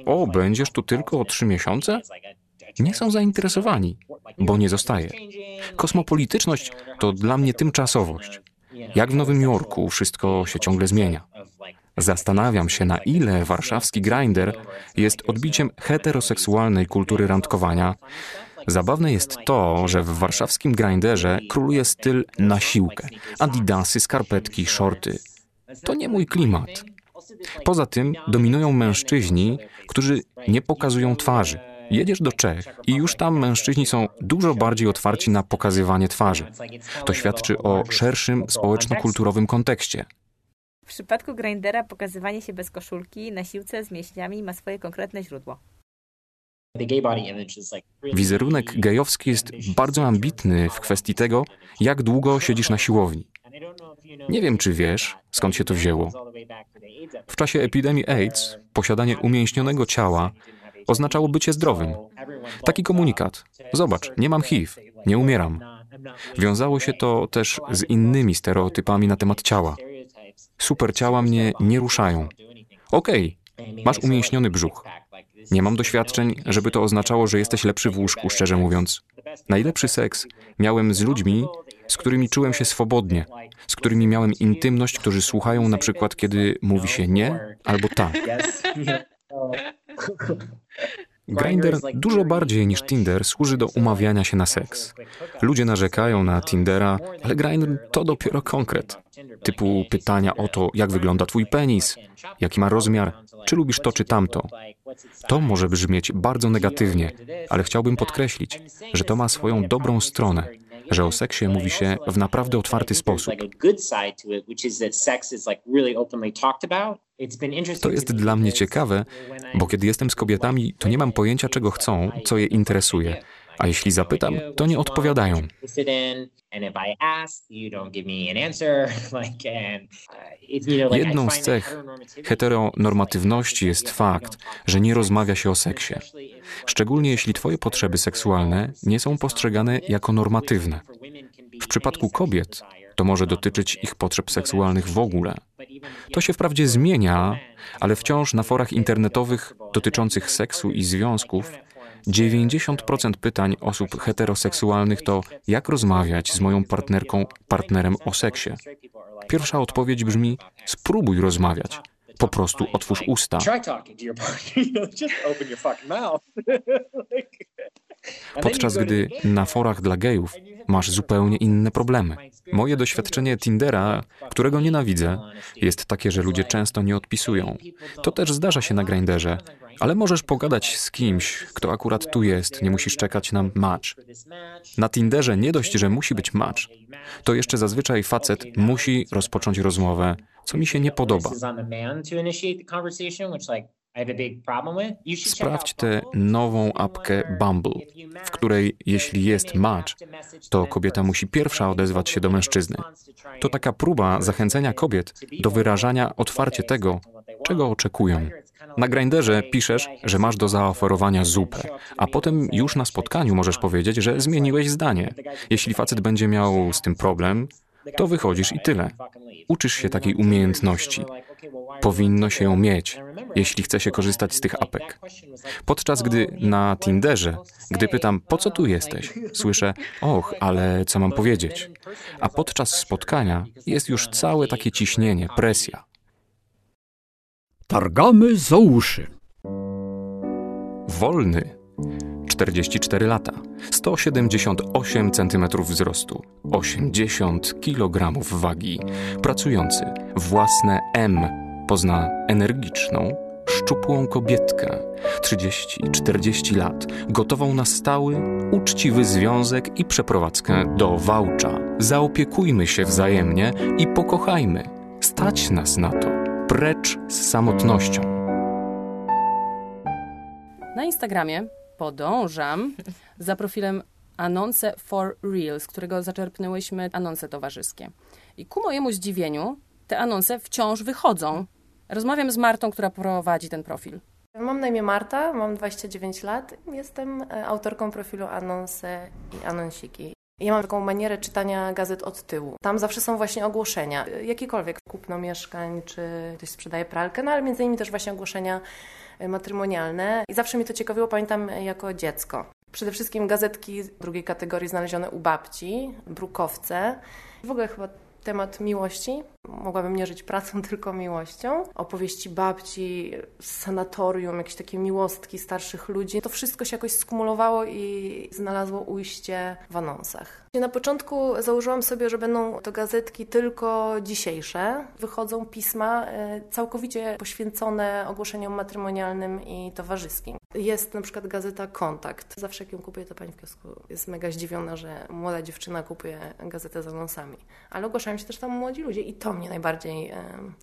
O, będziesz tu tylko o trzy miesiące? Nie są zainteresowani, bo nie zostaje. Kosmopolityczność to dla mnie tymczasowość. Jak w Nowym Jorku wszystko się ciągle zmienia. Zastanawiam się, na ile warszawski grinder jest odbiciem heteroseksualnej kultury randkowania. Zabawne jest to, że w warszawskim grinderze króluje styl na siłkę. Adidasy, skarpetki, shorty. To nie mój klimat. Poza tym dominują mężczyźni, którzy nie pokazują twarzy. Jedziesz do Czech i już tam mężczyźni są dużo bardziej otwarci na pokazywanie twarzy. To świadczy o szerszym społeczno-kulturowym kontekście. W przypadku Grindera pokazywanie się bez koszulki na siłce z mięśniami ma swoje konkretne źródło. Wizerunek gejowski jest bardzo ambitny w kwestii tego, jak długo siedzisz na siłowni. Nie wiem, czy wiesz, skąd się to wzięło. W czasie epidemii AIDS posiadanie umięśnionego ciała oznaczało bycie zdrowym. Taki komunikat. Zobacz, nie mam HIV, nie umieram. Wiązało się to też z innymi stereotypami na temat ciała. Super ciała mnie nie ruszają. Okej, okay, masz umięśniony brzuch. Nie mam doświadczeń, żeby to oznaczało, że jesteś lepszy w łóżku, szczerze mówiąc. Najlepszy seks miałem z ludźmi, z którymi czułem się swobodnie, z którymi miałem intymność, którzy słuchają na przykład, kiedy mówi się nie albo tak. [laughs] Grindr dużo bardziej niż Tinder służy do umawiania się na seks. Ludzie narzekają na Tindera, ale Grindr to dopiero konkret. Typu pytania o to, jak wygląda twój penis, jaki ma rozmiar, czy lubisz to czy tamto. To może brzmieć bardzo negatywnie, ale chciałbym podkreślić, że to ma swoją dobrą stronę że o seksie mówi się w naprawdę otwarty sposób. To jest dla mnie ciekawe, bo kiedy jestem z kobietami, to nie mam pojęcia, czego chcą, co je interesuje. A jeśli zapytam, to nie odpowiadają. [laughs] Jedną z cech heteronormatywności jest fakt, że nie rozmawia się o seksie. Szczególnie jeśli Twoje potrzeby seksualne nie są postrzegane jako normatywne. W przypadku kobiet to może dotyczyć ich potrzeb seksualnych w ogóle. To się wprawdzie zmienia, ale wciąż na forach internetowych dotyczących seksu i związków 90% pytań osób heteroseksualnych to jak rozmawiać z moją partnerką, partnerem o seksie. Pierwsza odpowiedź brzmi: spróbuj rozmawiać. Po prostu otwórz usta. [laughs] [laughs] Podczas gdy na forach dla gejów masz zupełnie inne problemy. Moje doświadczenie Tindera, którego nienawidzę, jest takie, że ludzie często nie odpisują. To też zdarza się na Grinderze, ale możesz pogadać z kimś, kto akurat tu jest, nie musisz czekać na match. Na Tinderze nie dość, że musi być match, to jeszcze zazwyczaj facet musi rozpocząć rozmowę, co mi się nie podoba. Sprawdź tę nową apkę Bumble, w której jeśli jest match, to kobieta musi pierwsza odezwać się do mężczyzny. To taka próba zachęcenia kobiet do wyrażania otwarcie tego, czego oczekują. Na Grinderze piszesz, że masz do zaoferowania zupę, a potem już na spotkaniu możesz powiedzieć, że zmieniłeś zdanie. Jeśli facet będzie miał z tym problem, to wychodzisz i tyle. Uczysz się takiej umiejętności. Powinno się ją mieć, jeśli chce się korzystać z tych apek. Podczas gdy na Tinderze, gdy pytam, po co tu jesteś, słyszę, och, ale co mam powiedzieć? A podczas spotkania jest już całe takie ciśnienie, presja. Targamy za uszy. Wolny 44 lata, 178 cm wzrostu, 80 kg wagi, pracujący, własne M pozna energiczną, szczupłą kobietkę, 30-40 lat, gotową na stały, uczciwy związek i przeprowadzkę do Wałcza. Zaopiekujmy się wzajemnie i pokochajmy. Stać nas na to. Precz z samotnością. Na Instagramie podążam [laughs] za profilem Anonce for Real, z którego zaczerpnęłyśmy anonce towarzyskie. I ku mojemu zdziwieniu te anonce wciąż wychodzą. Rozmawiam z Martą, która prowadzi ten profil. Mam na imię Marta, mam 29 lat. Jestem e, autorką profilu Anonse i Anonsiki. Ja mam taką manierę czytania gazet od tyłu. Tam zawsze są właśnie ogłoszenia, e, jakiekolwiek kupno mieszkań, czy ktoś sprzedaje pralkę, no ale między innymi też właśnie ogłoszenia matrymonialne. I zawsze mi to ciekawiło, pamiętam jako dziecko. Przede wszystkim gazetki drugiej kategorii znalezione u babci, brukowce. W ogóle chyba temat miłości. Mogłabym nie żyć pracą, [laughs] tylko miłością. Opowieści babci, sanatorium, jakieś takie miłostki starszych ludzi. To wszystko się jakoś skumulowało i znalazło ujście w anonsach. Na początku założyłam sobie, że będą to gazetki tylko dzisiejsze. Wychodzą pisma e, całkowicie poświęcone ogłoszeniom matrymonialnym i towarzyskim. Jest na przykład gazeta Kontakt. Zawsze jak ją kupuję, to pani w kiosku jest mega zdziwiona, że młoda dziewczyna kupuje gazetę z anonsami. Ale ogłaszają się też tam młodzi ludzie i to mnie najbardziej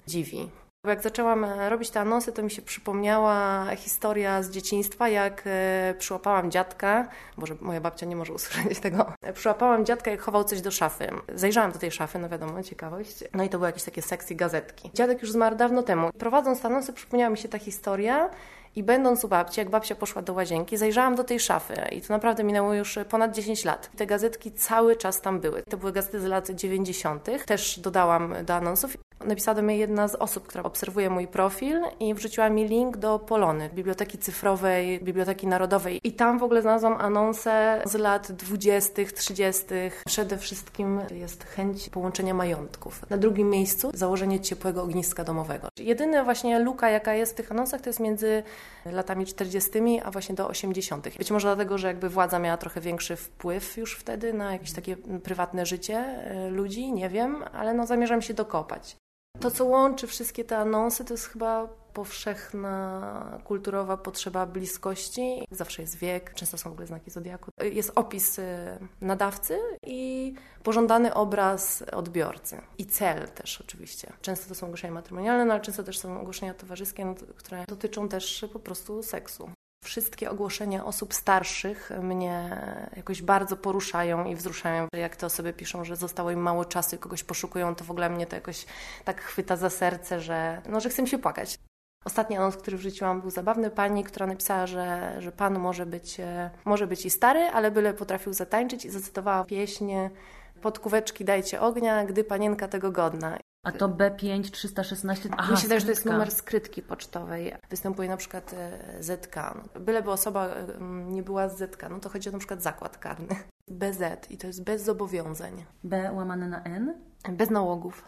dziwi. Bo jak zaczęłam e, robić te anonsy, to mi się przypomniała historia z dzieciństwa, jak e, przyłapałam dziadka, może moja babcia nie może [laughs] usłyszeć tego, przyłapałam dziadka, jak chował coś do szafy. Zajrzałam do tej szafy, no wiadomo, ciekawość. No i to były jakieś takie sexy gazetki. Dziadek już zmarł dawno temu. Prowadząc te anonsy, przypomniała mi się ta historia i będąc u babci, jak babcia poszła do łazienki, zajrzałam do tej szafy i to naprawdę minęło już ponad 10 lat. Te gazetki cały czas tam były. To były gazety z lat 90. Też dodałam do anonsów. Napisała do mnie jedna z osób, która obserwuje mój profil i wrzuciła mi link do Polony, Biblioteki Cyfrowej, Biblioteki Narodowej. I tam w ogóle znalazłam anonsę z lat 20., 30. Przede wszystkim jest chęć połączenia majątków. Na drugim miejscu założenie ciepłego ogniska domowego. Jedyna właśnie luka, jaka jest w tych anonsach, to jest między latami 40. a właśnie do 80. Być może dlatego, że jakby władza miała trochę większy wpływ już wtedy na jakieś takie prywatne życie e, ludzi, nie wiem, ale no zamierzam się dokopać. To, co łączy wszystkie te anonsy, to jest chyba powszechna kulturowa potrzeba bliskości. Zawsze jest wiek, często są w ogóle znaki zodiaku. Jest opis y, nadawcy i pożądany obraz odbiorcy. I cel też oczywiście. Często to są ogłoszenia matrymonialne, no ale często też są ogłoszenia towarzyskie, no, które dotyczą też po prostu seksu. Wszystkie ogłoszenia osób starszych mnie jakoś bardzo poruszają i wzruszają. Jak te osoby piszą, że zostało im mało czasu i kogoś poszukują, to w ogóle mnie to jakoś tak chwyta za serce, że, no, że chcę się płakać. Ostatni anons, który wrzuciłam, był zabawny. Pani, która napisała, że, że pan może być, e, może być i stary, ale byle potrafił zatańczyć i zacytowała pieśń pod kuweczki dajcie ognia, gdy panienka tego godna. A to B5 316. Aha, się wydaje, że to jest skrytka. numer skrytki pocztowej. Występuje na przykład e, ZK. Byleby osoba e, nie była z ZK, no to chodzi o na przykład zakład karny. BZ i to jest bez zobowiązań. B łamane na N? Bez nałogów.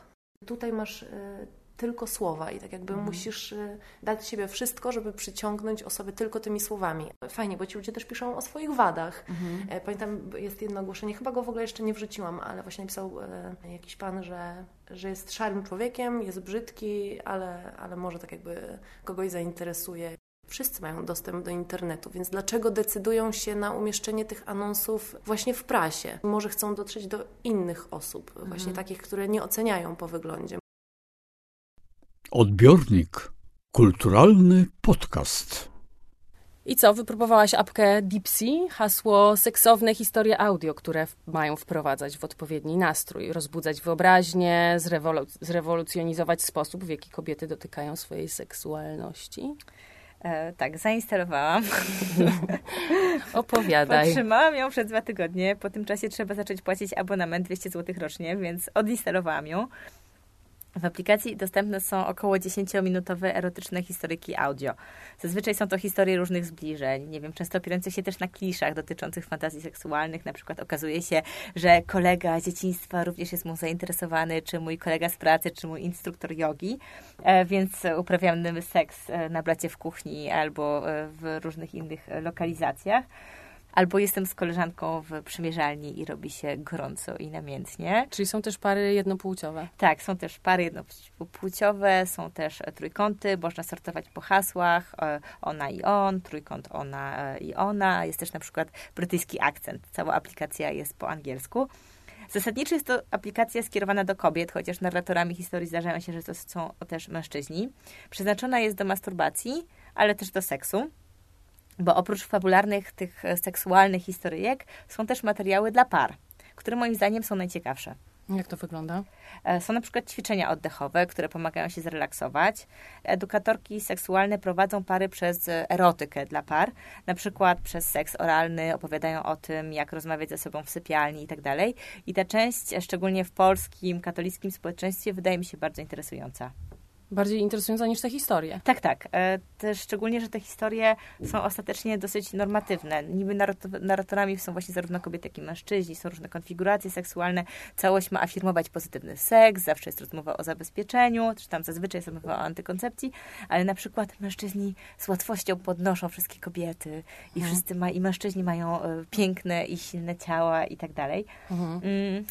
Tutaj masz e, tylko słowa i tak jakby Mhm. musisz e, dać siebie wszystko, żeby przyciągnąć osoby tylko tymi słowami. Fajnie, bo ci ludzie też piszą o swoich wadach. Mhm. E, Pamiętam, jest jedno ogłoszenie, chyba go w ogóle jeszcze nie wrzuciłam, ale właśnie napisał e, jakiś pan, że, że jest szarym człowiekiem, jest brzydki, ale, ale może tak jakby kogoś zainteresuje. Wszyscy mają dostęp do internetu, więc dlaczego decydują się na umieszczenie tych anonsów właśnie w prasie? Może chcą dotrzeć do innych osób, właśnie Mhm. takich, które nie oceniają po wyglądzie. Odbiornik. Kulturalny podcast. I co, wypróbowałaś apkę Dipsy? Hasło seksowne historie audio, które mają wprowadzać w odpowiedni nastrój, rozbudzać wyobraźnię, zrewolu- zrewolucjonizować sposób, w jaki kobiety dotykają swojej seksualności. E, tak, zainstalowałam. Opowiadaj. Otrzymałam ją przez dwa tygodnie. Po tym czasie trzeba zacząć płacić abonament 200 zł rocznie, więc odinstalowałam ją. W aplikacji dostępne są około 10-minutowe erotyczne historyki audio. Zazwyczaj są to historie różnych zbliżeń, nie wiem, często opierające się też na kliszach dotyczących fantazji seksualnych. Na przykład okazuje się, że kolega z dzieciństwa również jest mu zainteresowany, czy mój kolega z pracy, czy mój instruktor jogi, e, więc uprawiamy seks e, na blacie w kuchni albo e, w różnych innych lokalizacjach. Albo jestem z koleżanką w przymierzalni i robi się gorąco i namiętnie. Czyli są też pary jednopłciowe. Tak, są też pary jednopłciowe, są też e, trójkąty, można sortować po hasłach, e, ona i on, trójkąt ona e, i ona. Jest też na przykład brytyjski akcent. Cała aplikacja jest po angielsku. Zasadniczo jest to aplikacja skierowana do kobiet, chociaż narratorami historii zdarzają się, że to są też mężczyźni. Przeznaczona jest do masturbacji, ale też do seksu. Bo oprócz fabularnych, tych e, seksualnych historyjek są też materiały dla par, które moim zdaniem są najciekawsze. Jak to wygląda? E, Są na przykład ćwiczenia oddechowe, które pomagają się zrelaksować. Edukatorki seksualne prowadzą pary przez erotykę dla par, na przykład przez seks oralny, opowiadają o tym, jak rozmawiać ze sobą w sypialni i tak dalej. I ta część, e, szczególnie w polskim, katolickim społeczeństwie, wydaje mi się bardzo interesująca. Bardziej interesująca niż te historie. Tak, tak. E, Też szczególnie, że te historie są ostatecznie dosyć normatywne. Niby narrato- narratorami są właśnie zarówno kobiety, jak i mężczyźni, są różne konfiguracje seksualne. Całość ma afirmować pozytywny seks, zawsze jest rozmowa o zabezpieczeniu, czy tam zazwyczaj jest rozmowa o antykoncepcji, ale na przykład mężczyźni z łatwością podnoszą wszystkie kobiety i Mhm. wszyscy ma, i mężczyźni mają e, piękne i silne ciała i tak dalej. Mhm. Mm,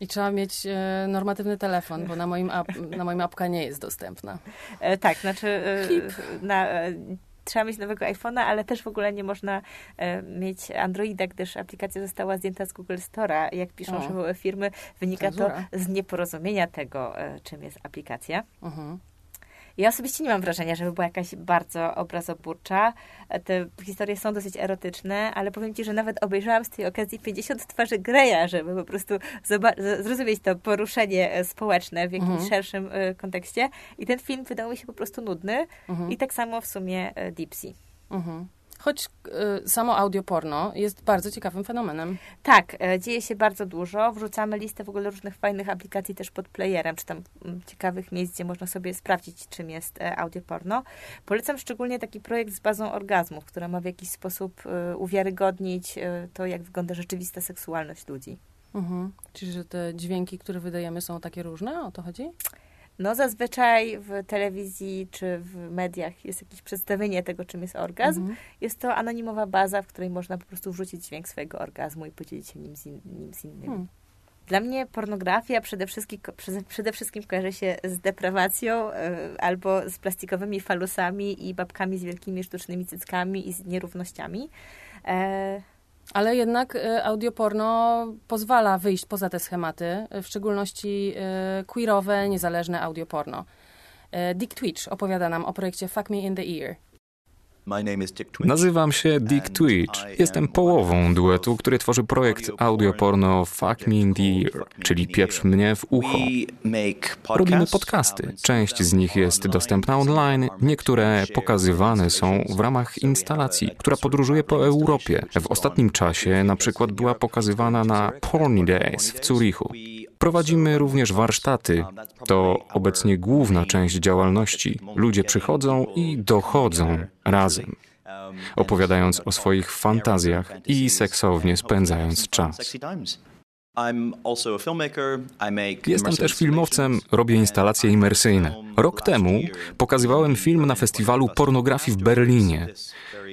I trzeba mieć e, normatywny telefon, bo na moim, ap, na moim apka nie jest dostępna. E, tak, znaczy e, na, trzeba mieć nowego iPhone'a, ale też w ogóle nie można e, mieć Androida, gdyż aplikacja została zdjęta z Google Store'a. Jak piszą O. firmy, wynika Cenzura. to z nieporozumienia tego, e, czym jest aplikacja. Mhm. Ja osobiście nie mam wrażenia, żeby była jakaś bardzo obrazoburcza. Te historie są dosyć erotyczne, ale powiem Ci, że nawet obejrzałam z tej okazji 50 twarzy Greya, żeby po prostu zrozumieć to poruszenie e, społeczne w jakimś Mhm. szerszym e, kontekście. I ten film wydał mi się po prostu nudny. Mhm. I tak samo w sumie e, Dipsy. Mhm. Choć e, samo audioporno jest bardzo ciekawym fenomenem. Tak, e, dzieje się bardzo dużo. Wrzucamy listę w ogóle różnych fajnych aplikacji też pod playerem, czy tam mm, ciekawych miejsc, gdzie można sobie sprawdzić, czym jest e, audioporno. Polecam szczególnie taki projekt z bazą orgazmów, która ma w jakiś sposób e, uwiarygodnić to, jak wygląda rzeczywista seksualność ludzi. Mhm. Czyli, że te dźwięki, które wydajemy są takie różne? O to chodzi? No zazwyczaj w telewizji czy w mediach jest jakieś przedstawienie tego, czym jest orgazm. Mhm. Jest to anonimowa baza, w której można po prostu wrzucić dźwięk swojego orgazmu i podzielić się nim z, in, nim z innymi. Hmm. Dla mnie pornografia przede wszystkim, przede wszystkim kojarzy się z deprawacją e, albo z plastikowymi falusami i babkami z wielkimi sztucznymi cyckami i z nierównościami. E, Ale jednak e, audioporno pozwala wyjść poza te schematy, e, w szczególności e, queerowe, niezależne audioporno. Dick Twitch opowiada nam o projekcie Fuck Me in the Ear. Nazywam się Dick Twitch. Jestem połową duetu, który tworzy projekt audioporno Fuck Me in the Ear, czyli Pieprz mnie w ucho. Robimy podcasty. Część z nich jest dostępna online, niektóre pokazywane są w ramach instalacji, która podróżuje po Europie. W ostatnim czasie na przykład była pokazywana na Porny Days w Zurichu. Prowadzimy również warsztaty. To obecnie główna część działalności. Ludzie przychodzą i dochodzą razem, opowiadając o swoich fantazjach i seksownie spędzając czas. Jestem też filmowcem, robię instalacje imersyjne. Rok temu pokazywałem film na festiwalu pornografii w Berlinie.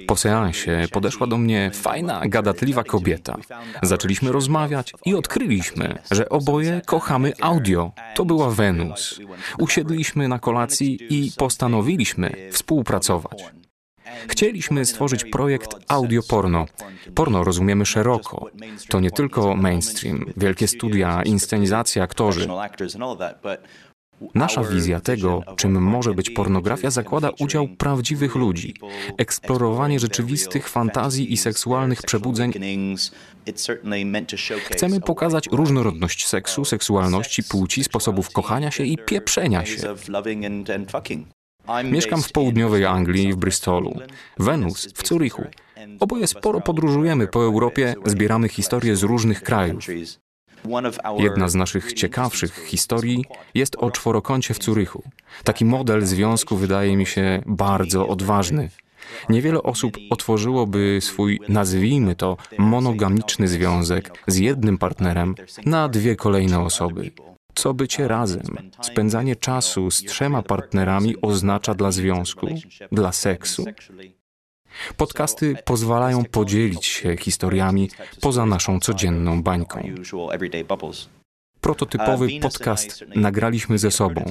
Po seansie podeszła do mnie fajna, gadatliwa kobieta. Zaczęliśmy rozmawiać i odkryliśmy, że oboje kochamy audio. To była Wenus. Usiedliśmy na kolacji i postanowiliśmy współpracować. Chcieliśmy stworzyć projekt audio porno. Rozumiemy szeroko. To nie tylko mainstream, wielkie studia, inscenizacja, aktorzy. Nasza wizja tego, czym może być pornografia, zakłada udział prawdziwych ludzi, eksplorowanie rzeczywistych fantazji i seksualnych przebudzeń. Chcemy pokazać różnorodność seksu, seksualności, płci, sposobów kochania się i pieprzenia się. Mieszkam w południowej Anglii, w Bristolu. Wenus w Zurichu. Oboje sporo podróżujemy po Europie, zbieramy historie z różnych krajów. Jedna z naszych ciekawszych historii jest o czworokącie w Curychu. Taki model związku wydaje mi się bardzo odważny. Niewiele osób otworzyłoby swój, nazwijmy to, monogamiczny związek z jednym partnerem na dwie kolejne osoby. Co bycie razem, spędzanie czasu z trzema partnerami oznacza dla związku, dla seksu? Podcasty pozwalają podzielić się historiami poza naszą codzienną bańką. Prototypowy podcast nagraliśmy ze sobą.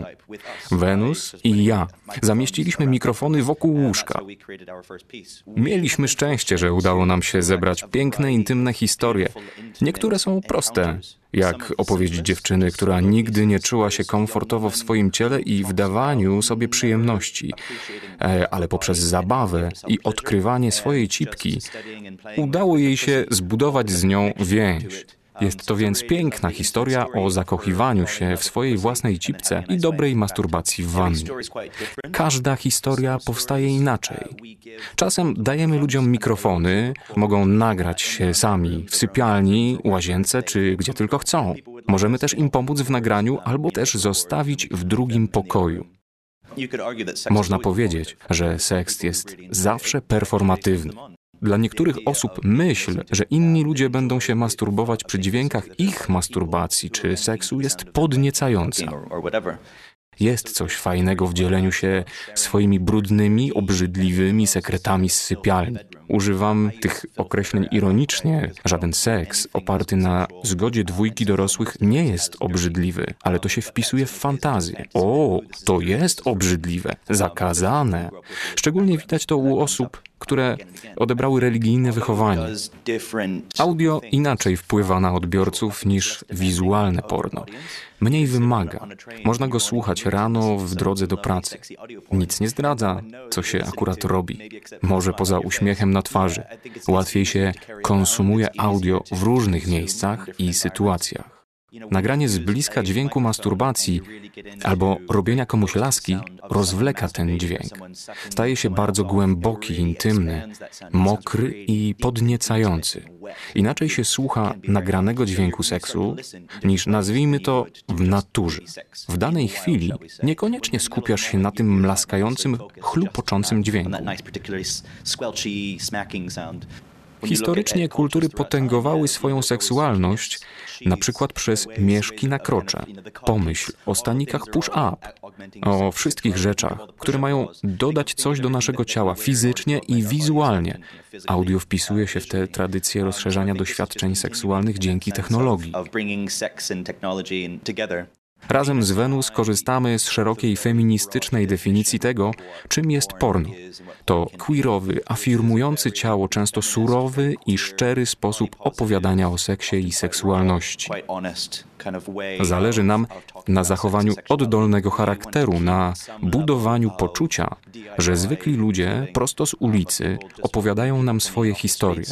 Wenus i ja zamieściliśmy mikrofony wokół łóżka. Mieliśmy szczęście, że udało nam się zebrać piękne, intymne historie. Niektóre są proste, jak opowieść dziewczyny, która nigdy nie czuła się komfortowo w swoim ciele i w dawaniu sobie przyjemności, e, ale poprzez zabawę i odkrywanie swojej cipki udało jej się zbudować z nią więź. Jest to więc piękna historia o zakochiwaniu się w swojej własnej cipce i dobrej masturbacji w wannie. Każda historia powstaje inaczej. Czasem dajemy ludziom mikrofony, mogą nagrać się sami w sypialni, łazience czy gdzie tylko chcą. Możemy też im pomóc w nagraniu albo też zostawić w drugim pokoju. Można powiedzieć, że seks jest zawsze performatywny. Dla niektórych osób myśl, że inni ludzie będą się masturbować przy dźwiękach ich masturbacji czy seksu jest podniecająca. Jest coś fajnego w dzieleniu się swoimi brudnymi, obrzydliwymi sekretami z sypialni. Używam tych określeń ironicznie. Żaden seks oparty na zgodzie dwójki dorosłych nie jest obrzydliwy, ale to się wpisuje w fantazję. O, to jest obrzydliwe, zakazane. Szczególnie widać to u osób, które odebrały religijne wychowanie. Audio inaczej wpływa na odbiorców niż wizualne porno. Mniej wymaga. Można go słuchać rano w drodze do pracy. Nic nie zdradza, co się akurat robi. Może poza uśmiechem na twarzy. Łatwiej się konsumuje audio w różnych miejscach i sytuacjach. Nagranie z bliska dźwięku masturbacji albo robienia komuś laski rozwleka ten dźwięk. Staje się bardzo głęboki, intymny, mokry i podniecający. Inaczej się słucha nagranego dźwięku seksu niż nazwijmy to w naturze. W danej chwili niekoniecznie skupiasz się na tym mlaskającym, chlupoczącym dźwięku. Historycznie kultury potęgowały swoją seksualność, na przykład przez mieszki na krocze. Pomyśl o stanikach push-up, o wszystkich rzeczach, które mają dodać coś do naszego ciała fizycznie i wizualnie. Audio wpisuje się w te tradycje rozszerzania doświadczeń seksualnych dzięki technologii. Razem z Wenus korzystamy z szerokiej feministycznej definicji tego, czym jest porno. To queerowy, afirmujący ciało, często surowy i szczery sposób opowiadania o seksie i seksualności. Zależy nam na zachowaniu oddolnego charakteru, na budowaniu poczucia, że zwykli ludzie prosto z ulicy opowiadają nam swoje historie.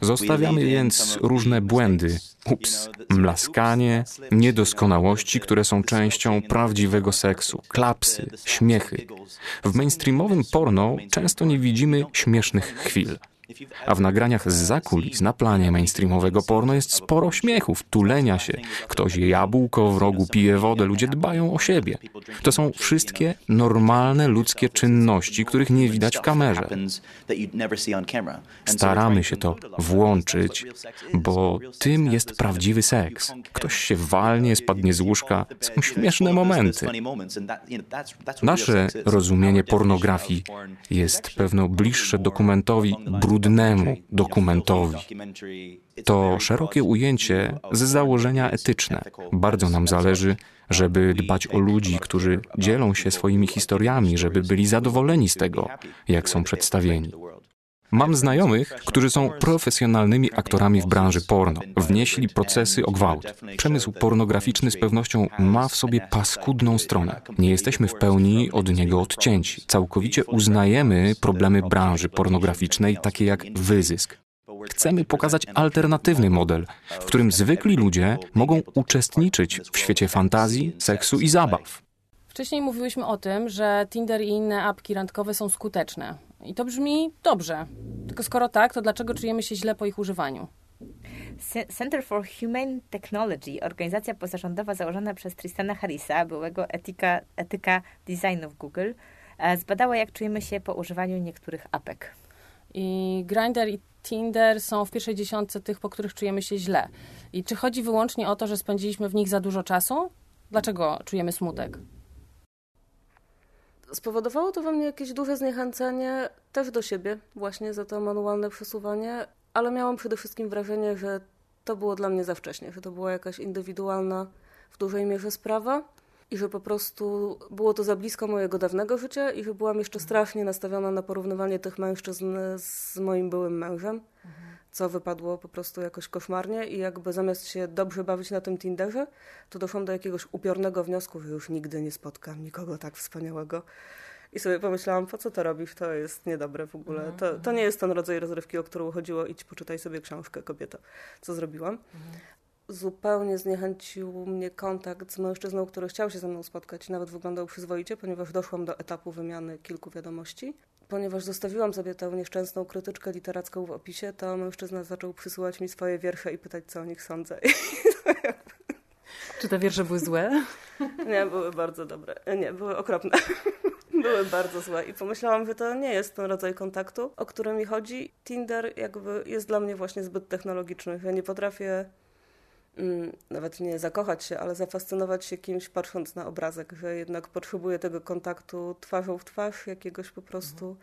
Zostawiamy więc różne błędy, ups, mlaskanie, niedoskonałości, które są częścią prawdziwego seksu, klapsy, śmiechy. W mainstreamowym porno często nie widzimy śmiesznych chwil. A w nagraniach z zakulis na planie mainstreamowego porno jest sporo śmiechów, tulenia się. Ktoś je jabłko w rogu, pije wodę, ludzie dbają o siebie. To są wszystkie normalne ludzkie czynności, których nie widać w kamerze. Staramy się to włączyć, bo tym jest prawdziwy seks. Ktoś się walnie, spadnie z łóżka. Są śmieszne momenty. Nasze rozumienie pornografii jest pewno bliższe dokumentowi brudnemu dokumentowi. To szerokie ujęcie z założenia etyczne. Bardzo nam zależy, żeby dbać o ludzi, którzy dzielą się swoimi historiami, żeby byli zadowoleni z tego, jak są przedstawieni. Mam znajomych, którzy są profesjonalnymi aktorami w branży porno. Wnieśli procesy o gwałt. Przemysł pornograficzny z pewnością ma w sobie paskudną stronę. Nie jesteśmy w pełni od niego odcięci. Całkowicie uznajemy problemy branży pornograficznej, takie jak wyzysk. Chcemy pokazać alternatywny model, w którym zwykli ludzie mogą uczestniczyć w świecie fantazji, seksu i zabaw. Wcześniej mówiłyśmy o tym, że Tinder i inne apki randkowe są skuteczne. I to brzmi dobrze. Tylko skoro tak, to dlaczego czujemy się źle po ich używaniu? Center for Humane Technology, organizacja pozarządowa założona przez Tristana Harrisa, byłego etyka, etyka designu w Google, e, zbadała, jak czujemy się po używaniu niektórych apek. I Grindr i Tinder są w pierwszej dziesiątce tych, po których czujemy się źle. I czy chodzi wyłącznie o to, że spędziliśmy w nich za dużo czasu? Dlaczego czujemy smutek? Spowodowało to we mnie jakieś duże zniechęcenie też do siebie, właśnie za to manualne przesuwanie, ale miałam przede wszystkim wrażenie, że to było dla mnie za wcześnie, że to była jakaś indywidualna w dużej mierze sprawa i że po prostu było to za blisko mojego dawnego życia i że byłam jeszcze strasznie nastawiona na porównywanie tych mężczyzn z moim byłym mężem, co wypadło po prostu jakoś koszmarnie i jakby zamiast się dobrze bawić na tym Tinderze, to doszłam do jakiegoś upiornego wniosku, że już nigdy nie spotkam nikogo tak wspaniałego. I sobie pomyślałam, po co to robisz? To jest niedobre w ogóle. To, to nie jest ten rodzaj rozrywki, o którą chodziło. Idź, poczytaj sobie książkę, kobieto. Co zrobiłam? zupełnie zniechęcił mnie kontakt z mężczyzną, który chciał się ze mną spotkać, nawet wyglądał przyzwoicie, ponieważ doszłam do etapu wymiany kilku wiadomości. Ponieważ zostawiłam sobie tę nieszczęsną krytyczkę literacką w opisie, to mężczyzna zaczął przysyłać mi swoje wiersze i pytać, co o nich sądzę. [laughs] Czy te wiersze były złe? Nie, były bardzo dobre. Nie, były okropne. [laughs] Były bardzo złe i pomyślałam, że to nie jest ten rodzaj kontaktu, o który mi chodzi. Tinder jakby jest dla mnie właśnie zbyt technologiczny. Ja nie potrafię nawet nie zakochać się, ale zafascynować się kimś patrząc na obrazek, że jednak potrzebuję tego kontaktu twarzą w twarz, jakiegoś po prostu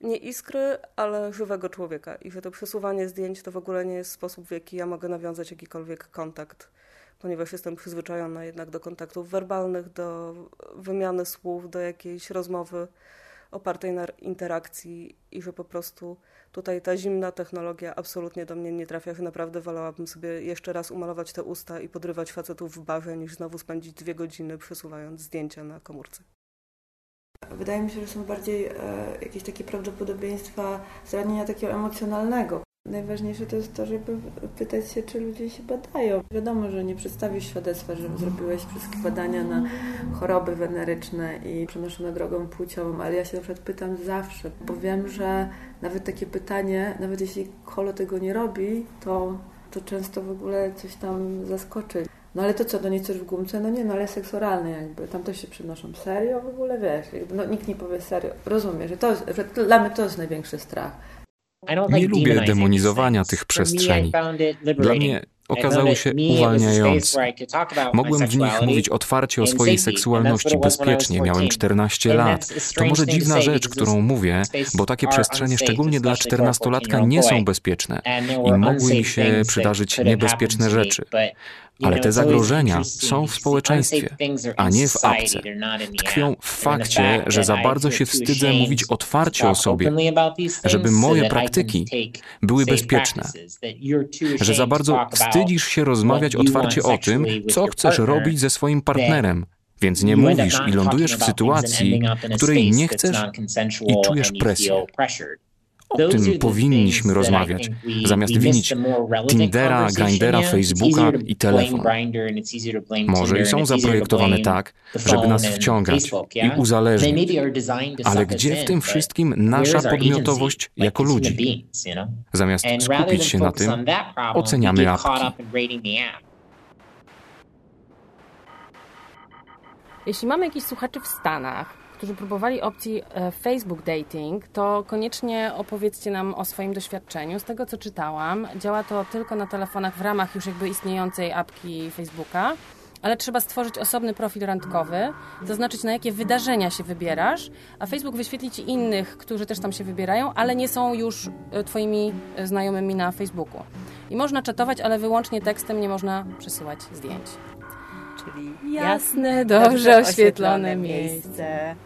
nie iskry, ale żywego człowieka. I że to przesuwanie zdjęć to w ogóle nie jest sposób, w jaki ja mogę nawiązać jakikolwiek kontakt, ponieważ jestem przyzwyczajona jednak do kontaktów werbalnych, do wymiany słów, do jakiejś rozmowy opartej na interakcji i że po prostu tutaj ta zimna technologia absolutnie do mnie nie trafia, naprawdę wolałabym sobie jeszcze raz umalować te usta i podrywać facetów w barze, niż znowu spędzić dwie godziny przesuwając zdjęcia na komórce. Wydaje mi się, że są bardziej e, jakieś takie prawdopodobieństwa zranienia takiego emocjonalnego. Najważniejsze to jest to, żeby pytać się, czy ludzie się badają. Wiadomo, że nie przedstawisz świadectwa, że zrobiłeś wszystkie badania na choroby weneryczne i przenoszone drogą płciową, ale ja się na przykład pytam zawsze, bo wiem, że nawet takie pytanie, nawet jeśli kolo tego nie robi, to, to często w ogóle coś tam zaskoczy. No ale to co, to nie chcesz w gumce? No nie, no ale seks oralny jakby, tam też się przynoszą. Serio w ogóle, wiesz, jakby, no nikt nie powie serio. Rozumiem, że, to, jest- że dla mnie to jest największy strach. Nie lubię demonizowania tych przestrzeni. Dla mnie okazały się uwalniające. Mogłem w nich mówić otwarcie o swojej seksualności bezpiecznie. Miałem 14 lat. To może dziwna rzecz, którą mówię, bo takie przestrzenie, szczególnie dla 14-latka, nie są bezpieczne i mogły mi się przydarzyć niebezpieczne rzeczy. Ale te zagrożenia są w społeczeństwie, a nie w apce. Tkwią w fakcie, że za bardzo się wstydzę mówić otwarcie o sobie, żeby moje praktyki były bezpieczne. Że za bardzo wstydzisz się rozmawiać otwarcie o tym, co chcesz robić ze swoim partnerem, więc nie mówisz i lądujesz w sytuacji, której nie chcesz i czujesz presję. O tym powinniśmy rozmawiać, zamiast winić Tindera, Grindera, Facebooka i telefon. Może i są zaprojektowane tak, żeby nas wciągać i uzależnić, ale gdzie w tym wszystkim nasza podmiotowość jako ludzi? Zamiast skupić się na tym, oceniamy apki. Jeśli mamy jakichś słuchaczy w Stanach, którzy próbowali opcji e, Facebook Dating, to koniecznie opowiedzcie nam o swoim doświadczeniu. Z tego co czytałam, działa to tylko na telefonach w ramach już jakby istniejącej apki Facebooka, ale trzeba stworzyć osobny profil randkowy, zaznaczyć na jakie wydarzenia się wybierasz, a Facebook wyświetli ci innych, którzy też tam się wybierają, ale nie są już e, twoimi e, znajomymi na Facebooku. I można czatować, ale wyłącznie tekstem nie można przesyłać zdjęć. Czyli Jasne, dobrze oświetlone miejsce.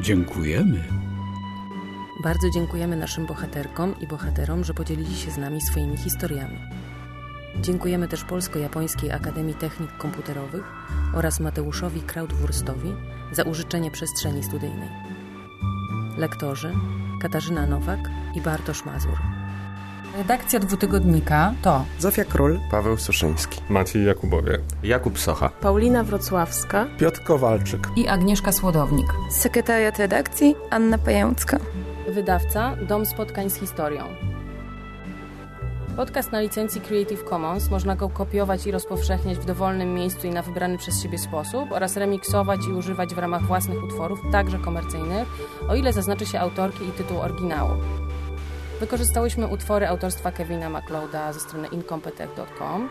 Dziękujemy. Bardzo dziękujemy naszym bohaterkom i bohaterom, że podzielili się z nami swoimi historiami. Dziękujemy też Polsko-Japońskiej Akademii Technik Komputerowych oraz Mateuszowi Krautwurstowi za użyczenie przestrzeni studyjnej. Lektorzy Katarzyna Nowak i Bartosz Mazur. Redakcja dwutygodnika to Zofia Król, Paweł Suszyński, Maciej Jakubowie, Jakub Socha, Paulina Wrocławska, Piotr Kowalczyk i Agnieszka Słodownik. Sekretariat redakcji Anna Pajęcka. Wydawca Dom Spotkań z Historią. Podcast na licencji Creative Commons można go kopiować i rozpowszechniać w dowolnym miejscu i na wybrany przez siebie sposób oraz remiksować i używać w ramach własnych utworów, także komercyjnych, o ile zaznaczy się autorki i tytuł oryginału. Wykorzystałyśmy utwory autorstwa Kevina MacLeoda ze strony incompetech.com.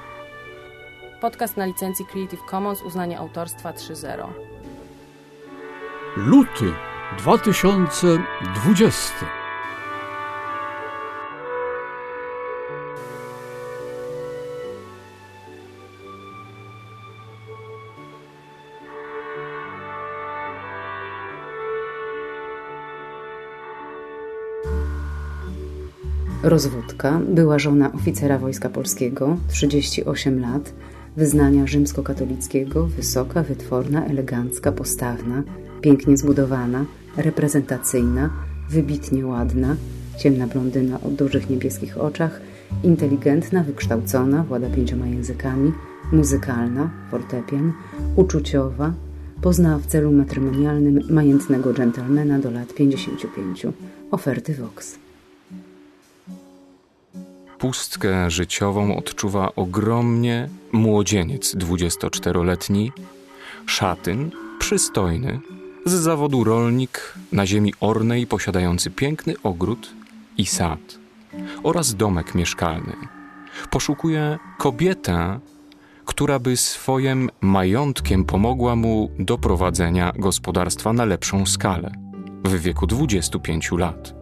Podcast na licencji Creative Commons uznanie autorstwa 3.0. Luty 2020. Rozwódka była żona oficera Wojska Polskiego, 38 lat, wyznania rzymskokatolickiego, wysoka, wytworna, elegancka, postawna, pięknie zbudowana, reprezentacyjna, wybitnie ładna, ciemna blondyna o dużych niebieskich oczach, inteligentna, wykształcona, włada pięcioma językami, muzykalna, fortepian, uczuciowa, poznała w celu matrymonialnym majętnego dżentelmena do lat 55. Oferty Vox. Pustkę życiową odczuwa ogromnie młodzieniec 24-letni, szatyn, przystojny, z zawodu rolnik na ziemi ornej posiadający piękny ogród i sad oraz domek mieszkalny. Poszukuje kobietę, która by swoim majątkiem pomogła mu do prowadzenia gospodarstwa na lepszą skalę w wieku 25 lat.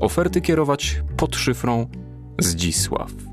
Oferty kierować pod szyfrą Zdzisław.